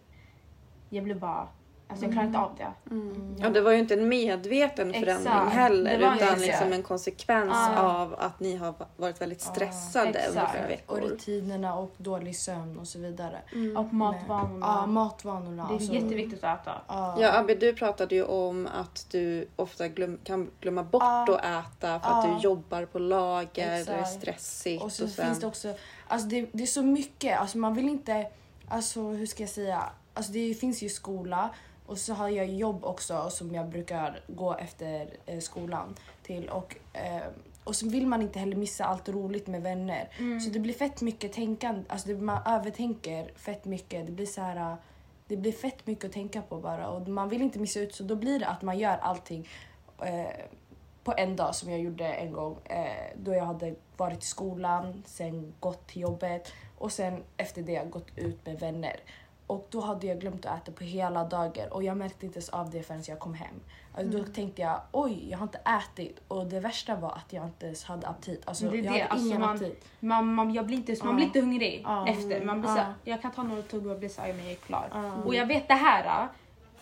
jag blir bara, alltså jag klarar inte av det. Mm. Ja, det var ju inte en medveten Exakt. förändring heller Det var utan liksom en konsekvens Ja. av att ni har varit väldigt stressade under exakt. flera Och veckor. rutinerna och dålig sömn och så vidare. Mm. Och matvanorna. Ja, matvanorna. det är alltså, jätteviktigt att äta. Ja. Ja, Abby, du pratade ju om att du ofta glöm, kan glömma bort att äta för att du jobbar på lager, det är Exakt. stressigt. Och så sen... finns det också, alltså det, det är så mycket, alltså man vill inte, alltså hur ska jag säga, alltså det finns ju skola och så har jag jobb också som jag brukar gå efter eh, skolan till och, eh, och så vill man inte heller missa allt roligt med vänner. Mm. Så det blir fett mycket tänkande, alltså det, man övertänker fett mycket. Det blir så här, det blir fett mycket att tänka på bara och man vill inte missa ut så då blir det att man gör allting eh, på en dag som jag gjorde en gång eh, då jag hade varit i skolan, sen gått till jobbet och sen efter det gått ut med vänner. Och då hade jag glömt att äta på hela dagen och jag märkte inte ens av det förrän jag kom hem. Alltså, Då tänkte jag oj, jag har inte ätit och det värsta var att jag inte ens hade aptit. Alltså, Det jag det, hade alltså, ingen man- aptit. Man, man, jag blir inte, man blir inte hungrig Ja. efter. Man blir Ja. så jag kan ta några tuggor och bli såhär, men jag är klar. Och jag vet det här,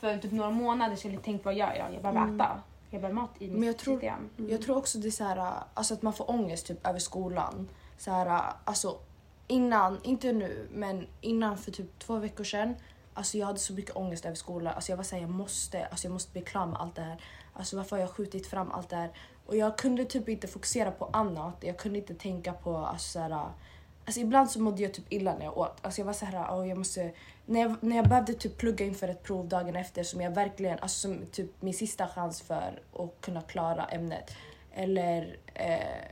för typ några månader har jag vad gör jag? Jag behöver Mm. äta. Jag behöver mat i mitt Men jag tror- system. Jag tror också det är så här, alltså att man får ångest typ över skolan. Så här, alltså innan, inte nu, men innan för typ två veckor sedan. Alltså jag hade så mycket ångest över skolan. Alltså jag var såhär, jag måste, alltså jag måste bli klar med allt det här. Alltså varför har jag skjutit fram allt det här? Och jag kunde typ inte fokusera på annat. Jag kunde inte tänka på alltså, så här, Alltså ibland så mådde jag typ illa när jag åt. Alltså jag var så här, oh, jag måste... När jag, när jag behövde typ plugga inför ett prov dagen efter som jag verkligen, alltså som typ min sista chans för att kunna klara ämnet. Eller, eh,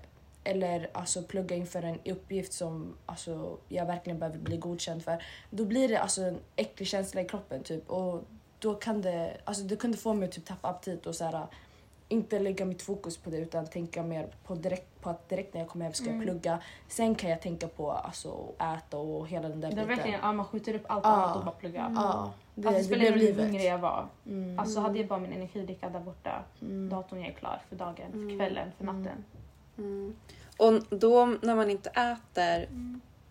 eller alltså plugga inför en uppgift som alltså, jag verkligen behöver bli godkänd för. Då blir det alltså en äcklig känsla i kroppen typ. Och då kan det, alltså det kunde få mig att typ tappa aptit och så här, inte lägga mitt fokus på det utan tänka mer på, direkt, på att direkt när jag kommer hem ska jag Mm. plugga. Sen kan jag tänka på alltså, äta och hela den där Det är biten. verkligen, ja, man skjuter upp allt Ja. annat och bara pluggar. Ja, det, Alltså, det spelar ingen roll hur hungrig jag var. Mm. Alltså hade jag bara min energidricka där borta, Mm. datorn jag är klar för dagen, för Mm. kvällen, för Mm. natten. Mm. Och då när man inte äter,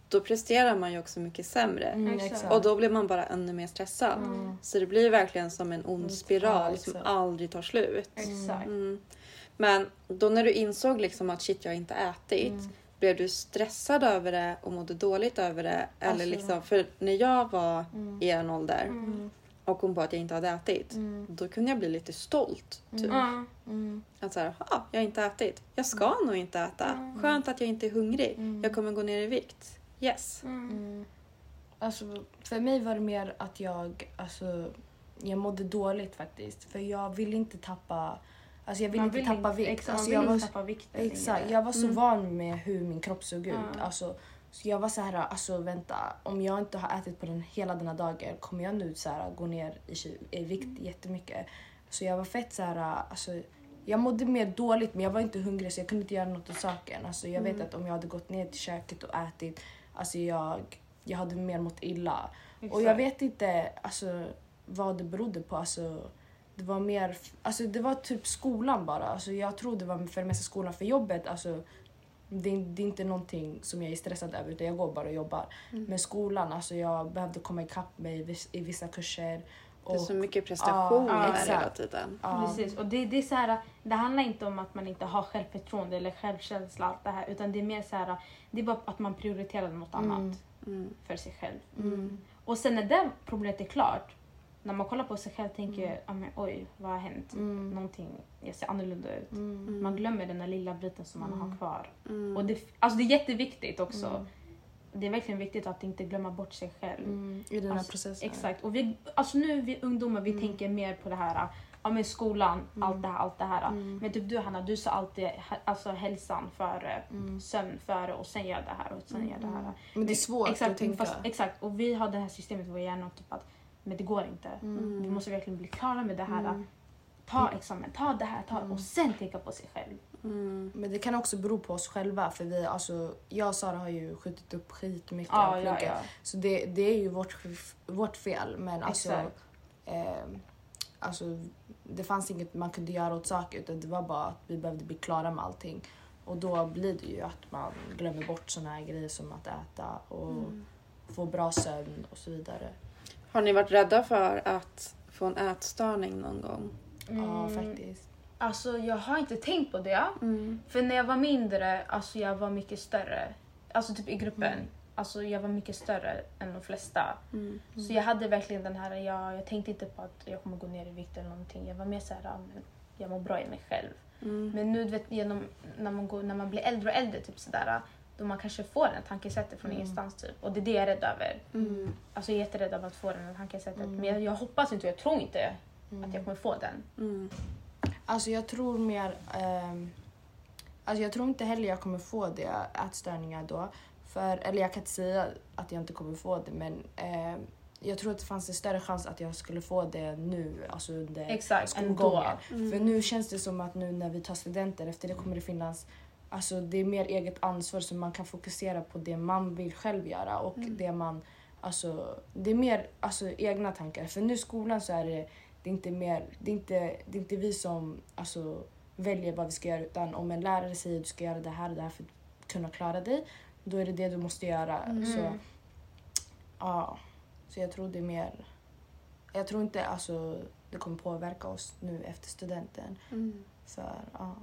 då presterar man ju också mycket sämre. Mm. Och då blir man bara ännu mer stressad. Mm. Så det blir verkligen som en ond Mm, spiral ja, som aldrig tar slut. Mm. Men då när du insåg liksom att shit, jag har inte ätit. Mm. Blev du stressad över det och mådde dåligt över det? Eller Alltså- liksom, för när jag var Mm. i en ålder Mm. Och kom på att jag inte hade ätit. Mm. Då kunde jag bli lite stolt. Typ. Ja. Mm. Att så här, ah, jag har inte ätit. Jag ska nog inte äta. Mm. Skönt att jag inte är hungrig. Mm. Jag kommer gå ner i vikt. Yes. Mm. Mm. Alltså, för mig var det mer att jag, alltså, jag mådde dåligt faktiskt. För jag ville inte tappa, alltså jag ville Man inte tappa vikt. Exakt, alltså, jag vill var, inte tappa exakt, jag var så Mm. van med hur min kropp såg ut. Alltså, så jag var så här, alltså vänta, om jag inte har ätit på den hela denna dagen kommer jag nu så här, gå ner i, i vikt Mm. jättemycket. Så jag var fett så här, alltså, jag mådde mer dåligt men jag var inte hungrig så jag kunde inte göra något åt saken. Alltså, jag Mm. vet att om jag hade gått ner till köket och ätit, alltså jag, jag hade mer mått illa. Och jag Exakt. vet inte alltså, vad det berodde på. Alltså, det var mer, alltså, det var typ skolan bara. Alltså, jag tror det var för det mesta skolan. För jobbet, alltså, det, är- det är inte någonting som jag är stressad över utan jag går bara och jobbar. Mm. Men skolan, alltså, jag behövde komma ikapp mig i, vis- i vissa kurser. Det är Och, så mycket prestationer Ja, exakt. hela tiden. ja, Precis, och det, det är så här, det handlar inte om att man inte har självförtroende eller självkänsla allt det här utan det är mer så här, det är bara att man prioriterar något Mm. annat Mm. för sig själv. Mm. Och sen när det problemet är klart, när man kollar på sig själv tänker jag, ah, men, oj vad har hänt? Mm. Någonting, jag ser annorlunda ut. Mm. Man glömmer den där lilla biten som man Mm. har kvar. Mm. Och det, alltså det är jätteviktigt också. Mm. Det är verkligen viktigt att inte glömma bort sig själv. Mm. I den här Alltså, processen. Exakt. Och vi, alltså nu vi ungdomar vi Mm. tänker mer på det här, ja men skolan, Mm. allt det här, allt det här. Mm. Men typ du Hanna, du sa alltid alltså hälsan före, Mm. sömn före och sen gör det här och sen gör det här. Men det är svårt exakt, att tänka. Fast, exakt, och vi har det här systemet i vår hjärna typ att men det går inte. Mm. Vi måste verkligen bli klara med det här. Mm. Ta examen, ta det här, ta Mm. och sen tänka på sig själv. Mm. Men det kan också bero på oss själva för vi, alltså, jag och Sara har ju skjutit upp skitmycket Ja, av ja, plugget. ja. Så det, det är ju vårt, vårt fel. Men alltså, ehm, alltså, det fanns inget man kunde göra åt saker utan det var bara att vi behövde bli klara med allting. Och då blir det ju att man glömmer bort såna här grejer som att äta och Mm. få bra sömn och så vidare. Har ni varit rädda för att få en ätstörning någon gång? Ja, Mm, faktiskt. Alltså jag har inte tänkt på det. Mm. För när jag var mindre, alltså jag var mycket större. Alltså typ i gruppen. Mm. Alltså jag var mycket större än de flesta. Mm. Så jag hade verkligen den här, jag, jag tänkte inte på att jag kommer gå ner i vikt eller någonting. Jag var mer såhär, ja, men jag mår bra i mig själv. Mm. Men nu du vet, genom, när, man går, när man blir äldre och äldre, typ sådär, då man kanske får en tankesättet från Mm. ingenstans. Typ. Och det är det jag är rädd över. Mm. Alltså jag är jätterädd av att få den tankesättet. Mm. Men jag, jag hoppas inte och jag tror inte Mm. att jag kommer få den. Mm. Alltså jag tror mer... ehm, alltså jag tror inte heller jag kommer få det, ätstörningar då. För, eller jag kan inte säga att jag inte kommer få det men ehm, jag tror att det fanns en större chans att jag skulle få det nu, alltså under Exakt, skolgången. Mm. För nu känns det som att nu när vi tar studenter, efter det kommer det finnas Alltså det är mer eget ansvar så man kan fokusera på det man vill själv göra och Mm. det man... Alltså, det är mer alltså, egna tankar. För nu i skolan så är det, det är inte mer... Det är inte, det är inte vi som alltså, väljer vad vi ska göra utan om en lärare säger att du ska göra det här och det här för att kunna klara dig, då är det det du måste göra. Mm. Så, ja, så jag tror det är mer... Jag tror inte alltså, det kommer påverka oss nu efter studenten. Mm. För, ja.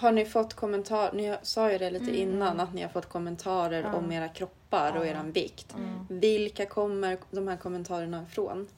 Har ni fått kommentarer? Ni sa ju det lite Mm. innan att ni har fått kommentarer Ja. om era kroppar och Ja. eran vikt. Mm. Vilka kommer de här kommentarerna ifrån?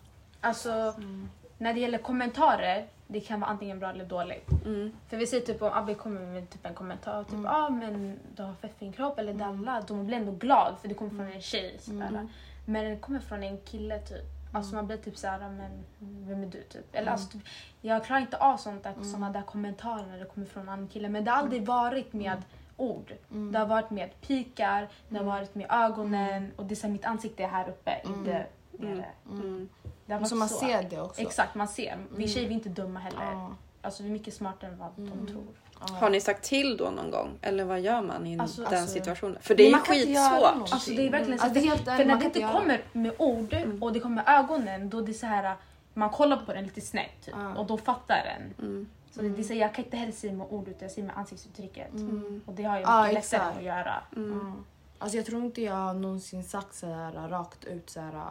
Alltså Mm. när det gäller kommentarer, det kan vara antingen bra eller dåligt. Mm. För vi säger typ om Abbe kommer med typ en kommentar, typ Mm. ah men du har fett fin kropp eller dalla, då blir ändå glad för det kommer från en tjej. Sådär. Mm. Men det kommer från en kille typ, alltså man blir typ såhär, men vem är du typ? Eller alltså, typ, jag klarar inte av sånt där, såna där kommentarer när det kommer från en annan kille. Men det har aldrig varit med ord. Mm. Det har varit med pikar, det har varit med ögonen och det är så här, mitt ansikte är här uppe, inte nere. Mm. Det Så man så. ser det också. Exakt, man ser. Vi tjejer vi är inte dumma heller. Ja. Alltså vi är mycket smartare än vad de tror. Har ni sagt till då någon gång? Eller vad gör man i Alltså- den alltså- situationen? För det är ju skitsvårt. Alltså det är verkligen så. Alltså, det är helt för när man det kan inte kommer med ord och det kommer med ögonen då det är så här man kollar på den lite snett typ, Ja. och då fattar den. Mm. Så det, det är så, jag kan inte heller säga med ord utan jag säger med ansiktsuttrycket. Mm. Och det har jag Ja, mycket lättare att göra. Mm. Alltså jag tror inte jag har någonsin sagt så här rakt ut så här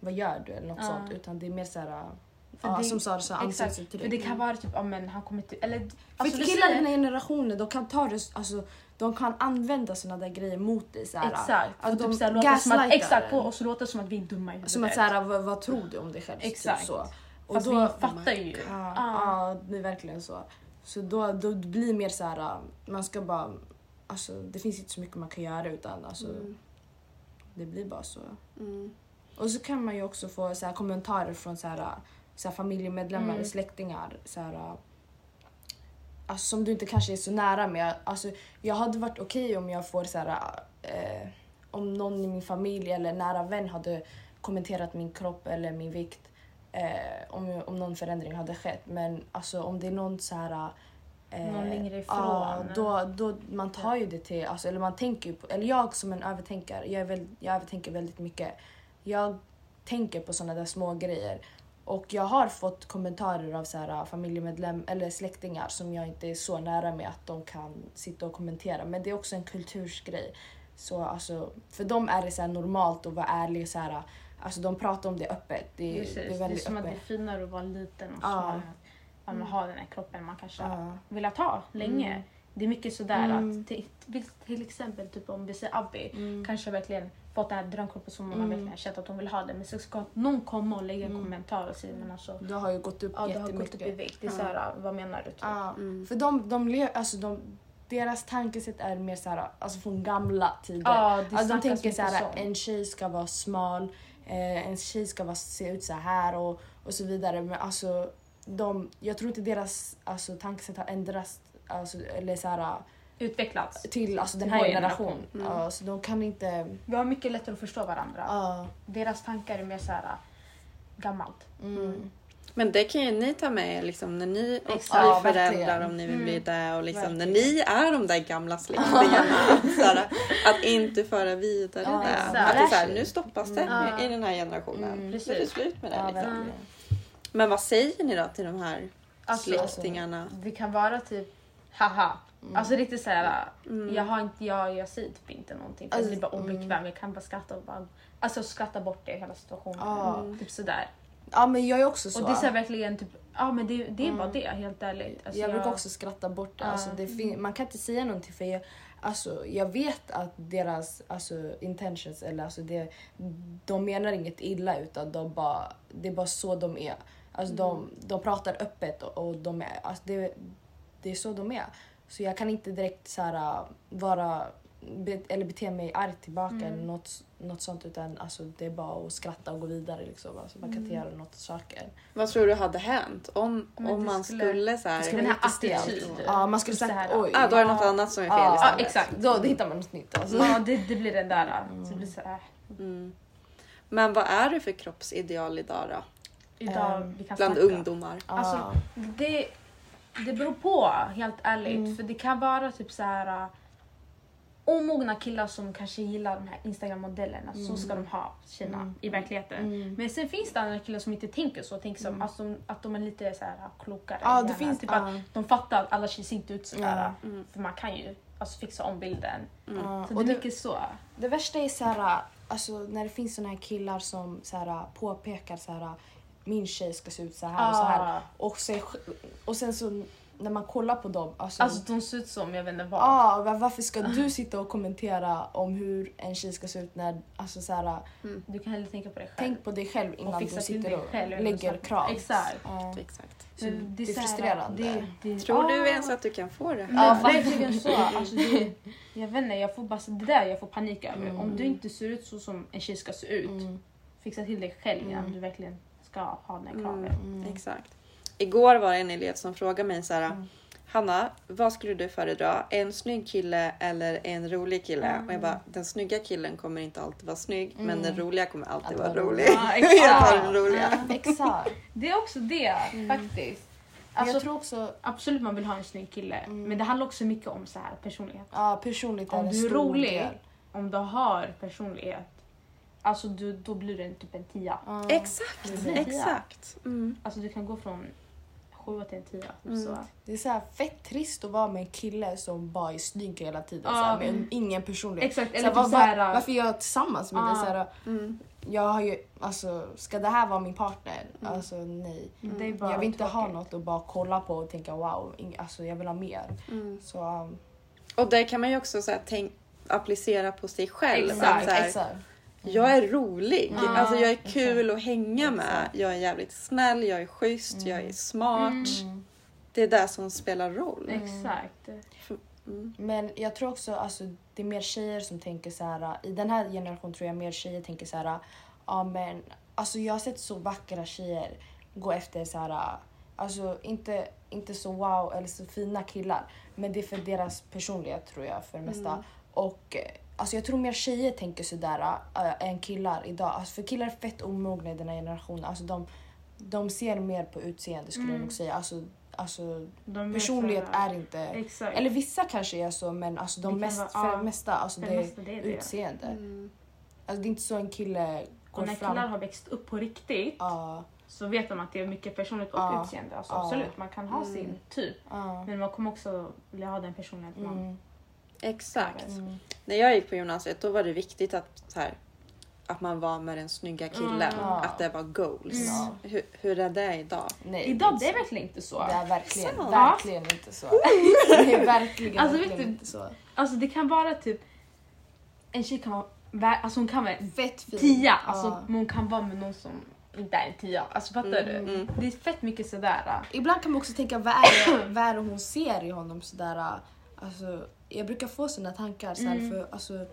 vad gör du eller något sånt utan det är mer så här ja, det- som Sara sa ansiktsuttryck. För det kan vara typ, ja men han kommer till, eller För alltså, du killar i den här generationen de kan ta det, alltså de kan använda såna där grejer mot dig så här. Exakt. Alltså, och de typ såhär, låta som att, exakt, och så låter som att vi är dumma i huvudet. Som att så här, vad, vad tror du om dig själv? Exakt. Typ så. Och Fast då, vi fattar ju. Ja, Ah. ja, det är verkligen så. Så då, då blir mer så här, man ska bara, alltså det finns inte så mycket man kan göra utan alltså, Mm. det blir bara så. Mm. Och så kan man ju också få så här, kommentarer från så här, så här, familjemedlemmar, Mm. släktingar. Så här, alltså, som du inte kanske är så nära med. Alltså, jag hade varit okej om jag får så här, eh, om någon i min familj eller nära vän hade kommenterat min kropp eller min vikt. Eh, om, om någon förändring hade skett. Men alltså, om det är någon så här... Eh, Någon längre ifrån. Ja, då, då, man tar ju det till, alltså, eller man tänker på, eller jag som en övertänkare, jag, är väl, jag övertänker väldigt mycket. Jag tänker på såna där små grejer. Och jag har fått kommentarer av så här, familjemedlem eller släktingar som jag inte är så nära med att de kan sitta och kommentera. Men det är också en kultursgrej. Så alltså, för dem är det så normalt att vara ärlig. Så här, alltså, de pratar om det öppet. Det, Precis. det är Det är väldigt som att det är öppet. finare att vara liten och Ja. Att man har den här kroppen man kanske Ja. velat ha länge. Mm. Det är mycket sådär Mm. att till, till exempel typ om vi säger Abby Mm. kanske verkligen fått den här drömkroppen som hon har Mm. verkligen känt att hon vill ha den. Men så ska någon komma och lägga en Mm. kommentar och säga men alltså Du har ju gått upp ja, du har jättemycket. gått upp i vikt. Det är Ja. såhär, vad menar du? Typ? Ja, Mm. för de, de, le- alltså de, deras tankesätt är mer så här, alltså från gamla tider. Ja, det alltså de tänker mycket så en tjej ska vara smal, eh, en tjej ska vara, se ut så här och, och så vidare. Men alltså, de, jag tror inte deras alltså, tankesätt har ändrats alltså, eller så här, Utvecklats. till alltså, den Till här generationen. generation. Mm. Ja, så de kan inte... Vi har mycket lättare att förstå varandra. Ja, Deras tankar är mer såhär gammalt. mm. Men det kan ju ni ta med er liksom, när ni också Exakt. blir Ja, föräldrar om ni vill bli det och liksom, när ni är de där gamla [laughs] släktingarna. att inte föra vidare Ja, det. Att det är såhär, Precis. nu stoppas det Mm. i den här generationen. Mm. Nu är det slut med det. Ja, liksom. Men vad säger ni då till de här Alltså, släktingarna? Det kan vara typ haha. Mm. Alltså riktigt såhär, Mm. jag, har inte, jag, jag säger typ inte någonting för Alltså, jag blir bara mm. obekväm. Jag kan bara skratta och bara, alltså skratta bort det hela situationen. Mm. Typ sådär. Ja, men jag är också så. Och det är så här verkligen typ, ja men det, det är Mm. bara det helt ärligt. Alltså, jag brukar också skratta bort det. Ja. Alltså, det man kan inte säga någonting för jag, alltså, jag vet att deras alltså, intentions, eller alltså, det, de menar inget illa utan de bara, det är bara så de är. Alltså, de, de pratar öppet och, och de är, alltså, det, det är så de är. Så jag kan inte direkt så här, vara be, eller bete mig argt tillbaka Mm. eller något, något sånt utan alltså, det är bara att skratta och gå vidare. Liksom. Alltså, man kan inte Mm. göra något saker. Vad tror du hade hänt om, Men om man skulle- skulle, så här, det skulle Den här jättestelt. attityd. Ja, man skulle Så sagt oj. ah, då är det något annat som är fel Ja, istället. exakt. Då, då hittar man något nytt. Alltså. Ja det, det blir den där. Så det blir så här, Mm. Men vad är det för kroppsideal idag då? idag vi kan Bland snacka. ungdomar? Alltså, Ja. Det, det beror på helt ärligt. Mm. För det kan vara typ så här uh, omogna killar som kanske gillar de här Instagram-modellerna. Så ska de ha tjejerna Mm. i verkligheten. Mm. Men sen finns det andra killar som inte tänker så. Tänker som, alltså, att de är lite så här, uh, klokare. Ja, i det finns... typ ja. att de fattar att alla tjejer ser inte ut sådär. Ja. Mm. För man kan ju alltså, fixa om bilden. Mm. Så det är det, mycket så. det värsta är så här, alltså, när det finns såna här killar som så här, påpekar så här, min tjej ska se ut så här och så här. Ah, Och sen, och sen så när man kollar på dem, alltså, Alltså de ser ut som jag vet inte vad. ah, va- varför ska du sitta och kommentera om hur en tjej ska se ut när, alltså så här, Du kan hellre tänka på dig själv. tänk på dig själv innan du sitter och lägger krav. Exakt. Ja. Exakt. Så det är så här, frustrerande. Det, det, Tror du ah. ens att du kan få det? Ja, verkligen så. Alltså det, jag vet inte, jag får bara det där jag får panik över. Mm. Om du inte ser ut så som en tjej ska se ut, Mm. fixa till dig själv innan Mm. du verkligen ska ha den Mm. kraven. Mm. Exakt. Igår var det en elev som frågade mig så här. Mm. Hanna, vad skulle du föredra? En snygg kille eller en rolig kille? Mm. Och jag bara, den snygga killen kommer inte alltid vara snygg, men Mm. den roliga kommer alltid vara rolig. rolig. [laughs] Ja, jag tar exakt. den roliga. Ja. Exakt. Det är också det faktiskt. Alltså, jag tror också Absolut man vill ha en snygg kille, Mm. men det handlar också mycket om så här personlighet. ja, personligt är Om du är rolig, del. om du har personlighet, alltså du, då blir du en typ en tia. Ja. Exakt, Det en tia. exakt. Mm. Alltså du kan gå från sjua till en tia. Typ Mm. så. Det är så här fett trist att vara med en kille som bara är snygg hela tiden. Ja. Så här, med ingen personlighet. Exakt, Så eller här, typ var, så här, var, varför är jag tillsammans med dig? Ja. Så här, Mm. jag har ju, alltså, ska det här vara min partner? Mm. Alltså nej. det är bara Jag vill inte ha tråkigt. något att bara kolla på och tänka wow, ing- alltså, jag vill ha mer. Mm. Så, um, Och där kan man ju också så här, tänk, applicera på sig själv. Exakt, Att så här, exakt. Jag är rolig, Ja, alltså jag är kul att hänga med. Jag är jävligt snäll, jag är schysst, Mm. jag är smart. Mm. Det är det som spelar roll. Exakt. Mm. Men jag tror också alltså, det är mer tjejer som tänker så här. I den här generationen tror jag mer tjejer tänker så här. Ja men alltså jag har sett så vackra tjejer gå efter så här. Alltså inte, inte så wow eller så fina killar. Men det är för deras personlighet tror jag för det mesta. Mm. Och eh, alltså jag tror mer tjejer tänker sådär äh, än killar idag. Alltså, för killar är fett omogna i den här generationen. Alltså de, de ser mer på utseende skulle jag Mm. nog säga. Alltså, alltså De är personlighet så här- är inte... Exakt. Eller vissa kanske är så men alltså Det de mest, vara- för ja, det mesta alltså för det det är mesta, det är det. utseende. Mm. Alltså det är inte så en kille går och när fram. killar har växt upp på riktigt Ja, så vet de att det är mycket personligt och Ja. utseende. Alltså, Ja. Absolut, man kan ha Mm. sin typ. ja. Men man kommer också vilja ha den personligheten man Mm, Exakt. mm, När jag gick på gymnasiet då var det viktigt att, så här, att man var med den snygga killen. Mm. Att det var goals. Ja. Hur, hur är det idag? Nej, Idag det är så. verkligen inte så. Det är verkligen, Sant. verkligen inte så. [laughs] Det är verkligen, Alltså, vet verkligen du- inte så. Alltså det kan vara typ en tjej kan vara, alltså hon kan vara Fett fin. tia, alltså, Ja. men hon kan vara med någon som inte är en tia. Alltså fattar Mm, du? mm. Det är fett mycket sådär. Ibland kan man också tänka vad är det, vad är det hon ser i honom sådär. Alltså, jag brukar få såna tankar såhär, Mm. för alltså...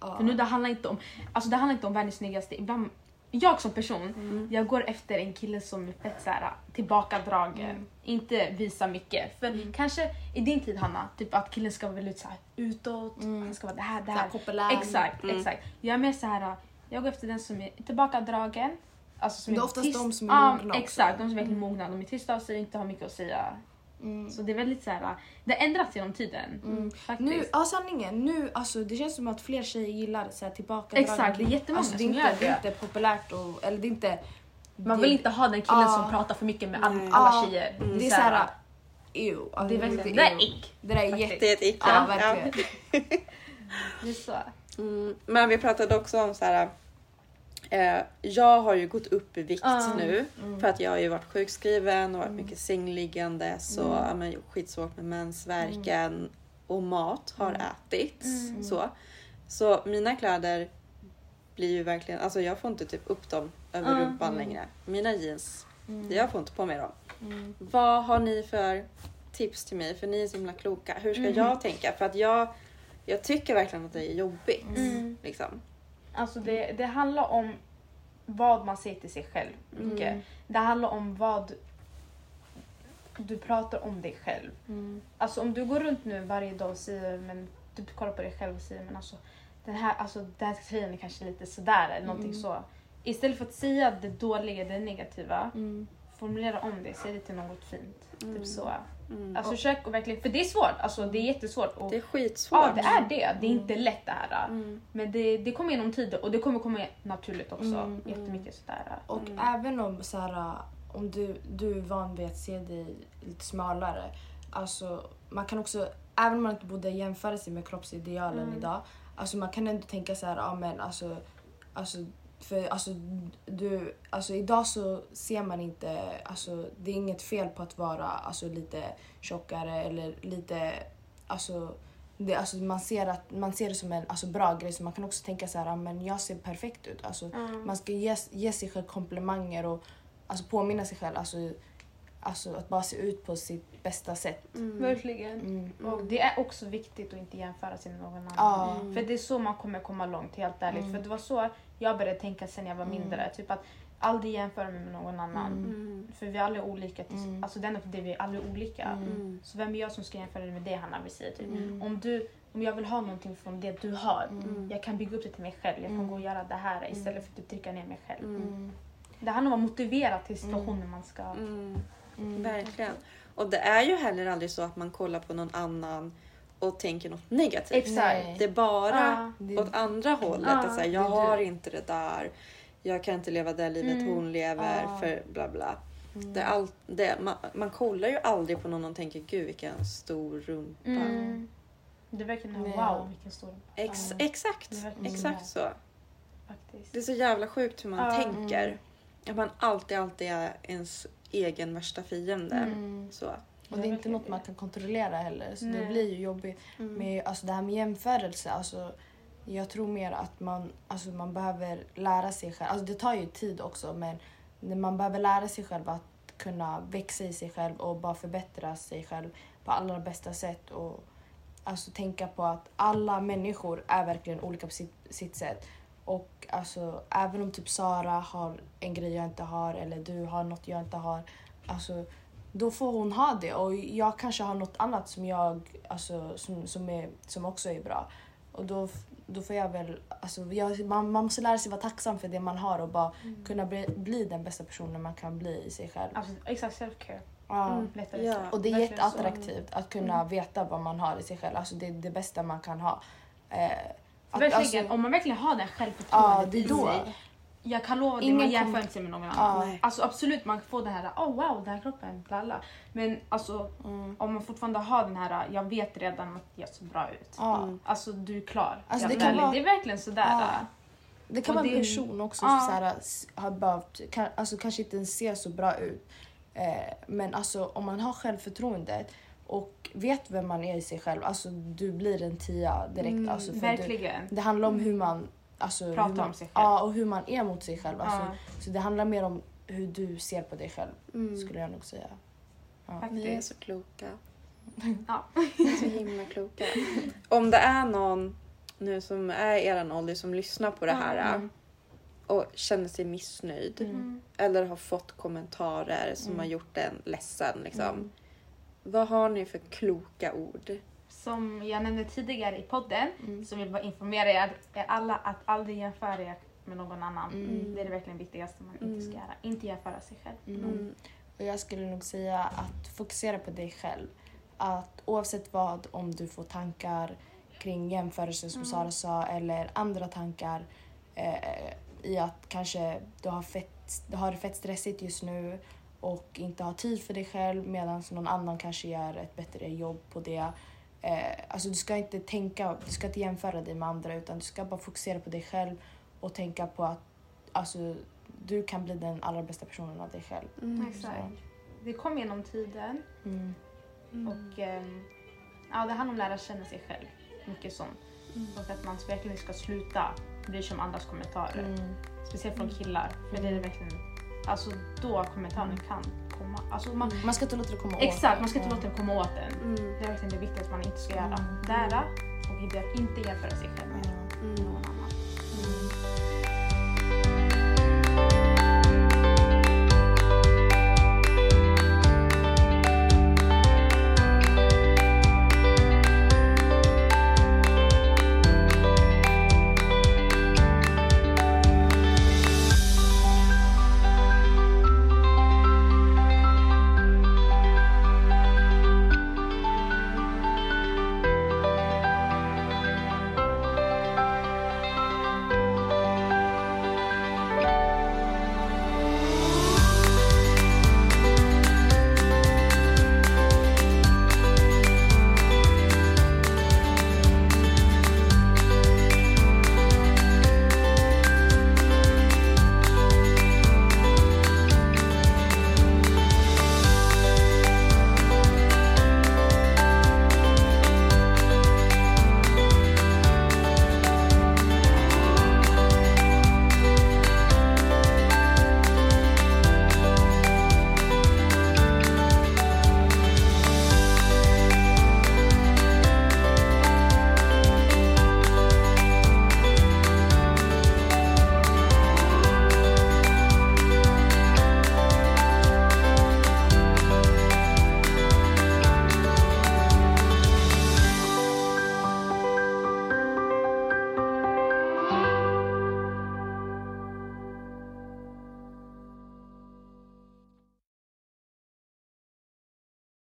Ja. För nu det handlar inte om, alltså det handlar inte om världens snyggaste. Ibland, jag som person, Mm. jag går efter en kille som är fett såhär, tillbakadragen. Mm. Inte visar mycket. För kanske i din tid Hanna, typ att killen ska vara väldigt såhär utåt, Mm. han ska vara det här, det här. populär. Exakt, Mm. exakt. Jag är mer såhär, jag går efter den som är tillbakadragen. Alltså som Det är oftast tyst. de som är mogna också. Exakt, de som är verkligen mogna. De är tysta av sig, inte har mycket att säga. Mm. Så det är väldigt såhär, det har ändrats genom tiden. Mm. Faktiskt. Nu, ja sanningen, nu alltså det känns som att fler tjejer gillar så här tillbaka Exakt, det är jättemånga alltså, det är som inte, gör Det är det. inte populärt och, eller det är inte... Man det, vill inte ha den killen Ja. som pratar för mycket med all, Nej. alla tjejer. Mm. Det är såhär, såhär... Ew. Alltså, det är verkligen, lite det är ick. Det där är jätte... Det är ett ick. Ja, verkligen. Det är så. Mm, men vi pratade också om så här. Eh, jag har ju gått upp i vikt Ja. nu Mm. för att jag har ju varit sjukskriven och varit Mm. mycket sängliggande så Mm. ja, men, skitsvårt med mensvärken och mat har Mm. ätits. Mm. Så. så mina kläder blir ju verkligen, alltså jag får inte typ upp dem över Ja. rumpan Mm. längre. Mina jeans, Mm. jag får inte på mig dem. Mm. Vad har ni för tips till mig? För ni är så himla kloka. Hur ska jag tänka? För att jag, jag tycker verkligen att det är jobbigt. Mm. Liksom. Alltså det, det handlar om vad man säger till sig själv. mycket. Mm. Det handlar om vad du pratar om dig själv. Mm. Alltså om du går runt nu varje dag och säger, men du kollar på dig själv och säger men alltså den här, alltså, den här tröjan är kanske lite sådär eller någonting Mm. så. Istället för att säga det dåliga, det negativa, Mm. formulera om det, säg det till något fint. Mm. Typ så. Mm. Alltså försök att verkligen, för det är svårt, alltså det är jättesvårt. Och, Det är skitsvårt. ja det är det, det är inte Mm. lätt det här. Mm. Men det, det kommer genom tiden och det kommer komma naturligt också. Mm. Jättemycket sådär. Och Mm. även om så här, om du, du är van vid att se dig lite smalare. Alltså, man kan också, även om man inte borde jämföra sig med kroppsidealen Mm. idag. Alltså man kan ändå tänka så här, ja men alltså, alltså för alltså, du, alltså idag så ser man inte, alltså det är inget fel på att vara alltså, lite tjockare eller lite, alltså det, alltså man, ser att, man ser det som en alltså, bra grej så man kan också tänka så här, "Ah, men jag ser perfekt ut. Alltså, Mm. Man ska ge, ge sig själv komplimanger och alltså, påminna sig själv alltså, alltså, att bara se ut på sitt bästa sätt. Verkligen. Mm. Och det är också viktigt att inte jämföra sig med någon annan. Ja. För det är så man kommer komma långt, helt ärligt. Mm. För det var så jag började tänka sen jag var mindre. Typ att aldrig jämföra mig med någon annan. Mm. För vi är alla olika. Tills, Mm. Alltså det enda det är vi är alla olika. Mm. Så vem är jag som ska jämföra dig med det Hanna vill säga? Typ. Mm. Om, du, om jag vill ha någonting från det du har. Mm. Jag kan bygga upp det till mig själv. Jag kan Mm. gå och göra det här istället för att typ trycka ner mig själv. Mm. Det handlar om att motivera till situationer man ska... Mm. Mm. Verkligen. Och det är ju heller aldrig så att man kollar på någon annan och tänker något negativt. Exakt. Det är bara. Det- åt andra hållet. Ja, att säga, jag har du. inte det där. Jag kan inte leva det livet Mm. hon lever. Ja. För bla bla. Mm. Det är all, det, man, man kollar ju aldrig på någon och tänker gud vilken stor rumpa. Mm. Det är verkligen wow vilken stor Ex, Ja. Exakt, exakt så. faktiskt. Det är så jävla sjukt hur man tänker. Att man alltid, alltid är ens egen värsta fiende. Mm. Så. Och det är inte något man kan kontrollera heller så det Nej. blir ju jobbigt. Mm. Men alltså det här med jämförelse, alltså, jag tror mer att man, alltså, man behöver lära sig själv. Alltså, det tar ju tid också men man behöver lära sig själv att kunna växa i sig själv och bara förbättra sig själv på allra bästa sätt. Och alltså, tänka på att alla människor är verkligen olika på sitt, sitt sätt. Och alltså, även om typ Sara har en grej jag inte har eller du har något jag inte har. Alltså, då får hon ha det och jag kanske har något annat som jag alltså, som, som, är, som också är bra. Och då, då får jag väl, alltså, jag, man, man måste lära sig vara tacksam för det man har och bara kunna bli, bli den bästa personen man kan bli i sig själv. Alltså, exakt, self-care. Ja. Mm. Ja. Och det är jätteattraktivt att kunna veta vad man har i sig själv. Alltså det är det bästa man kan ha. Eh, att, Verkligen, alltså, om man verkligen har det ja, självförtroendet det är i då. sig. Jag kan lova dig, man jämför inte sig med någon Ja. annan. Nej. Alltså absolut, man får det här, oh wow, den här kroppen, lalla. Men alltså Mm. om man fortfarande har den här, jag vet redan att jag ser bra ut. Ja. Mm. Alltså du är klar. Alltså, det kan vara- det är verkligen sådär. Ja. Det kan vara en person också Ja. som så här, har behövt, kan, alltså, kanske inte ens ser så bra ut. Eh, men alltså, om man har självförtroendet och vet vem man är i sig själv, alltså du blir en tia direkt. Mm, alltså, för du, Verkligen. det handlar om hur man, alltså, Pratar hur man, om sig själv. Ja, och hur man är mot sig själv. Alltså, Ja. Så det handlar mer om hur du ser på dig själv, Mm. skulle jag nog säga. Ni är så kloka. [laughs] Ja. Så himla kloka. Om det är någon nu som är eran ålder som lyssnar på det här Mm. och känner sig missnöjd Mm. eller har fått kommentarer som Mm. har gjort en ledsen. Liksom. Mm. Vad har ni för kloka ord? Som jag nämnde tidigare i podden Mm. så vill jag bara informera er, er alla att aldrig jämföra er med någon annan. Mm. Det är det verkligen viktigaste man inte ska göra. Inte jämföra sig själv. Mm. Mm. Och jag skulle nog säga att fokusera på dig själv. Att oavsett vad, om du får tankar kring jämförelser som Sara sa eller andra tankar eh, i att kanske du har, fett, du har det fett stressigt just nu och inte har tid för dig själv medan någon annan kanske gör ett bättre jobb på det. Eh, alltså du ska inte tänka, du ska inte jämföra dig med andra utan du ska bara fokusera på dig själv och tänka på att alltså, du kan bli den allra bästa personen av dig själv. Mm. Exakt. Det kom genom tiden Mm. och ehm, ja, det handlar om att lära känna sig själv. Mycket sånt. Och att man verkligen ska sluta bry sig om andras kommentarer. Mm. Speciellt från killar. För det är verkligen, alltså då kommentarerna kan komma. Alltså man, Man ska inte låta det komma åt Exakt, man ska inte låta det komma åt en. Mm. Det är verkligen det viktiga att man inte ska göra. Mm. Lära och inte, inte jämföra sig själv med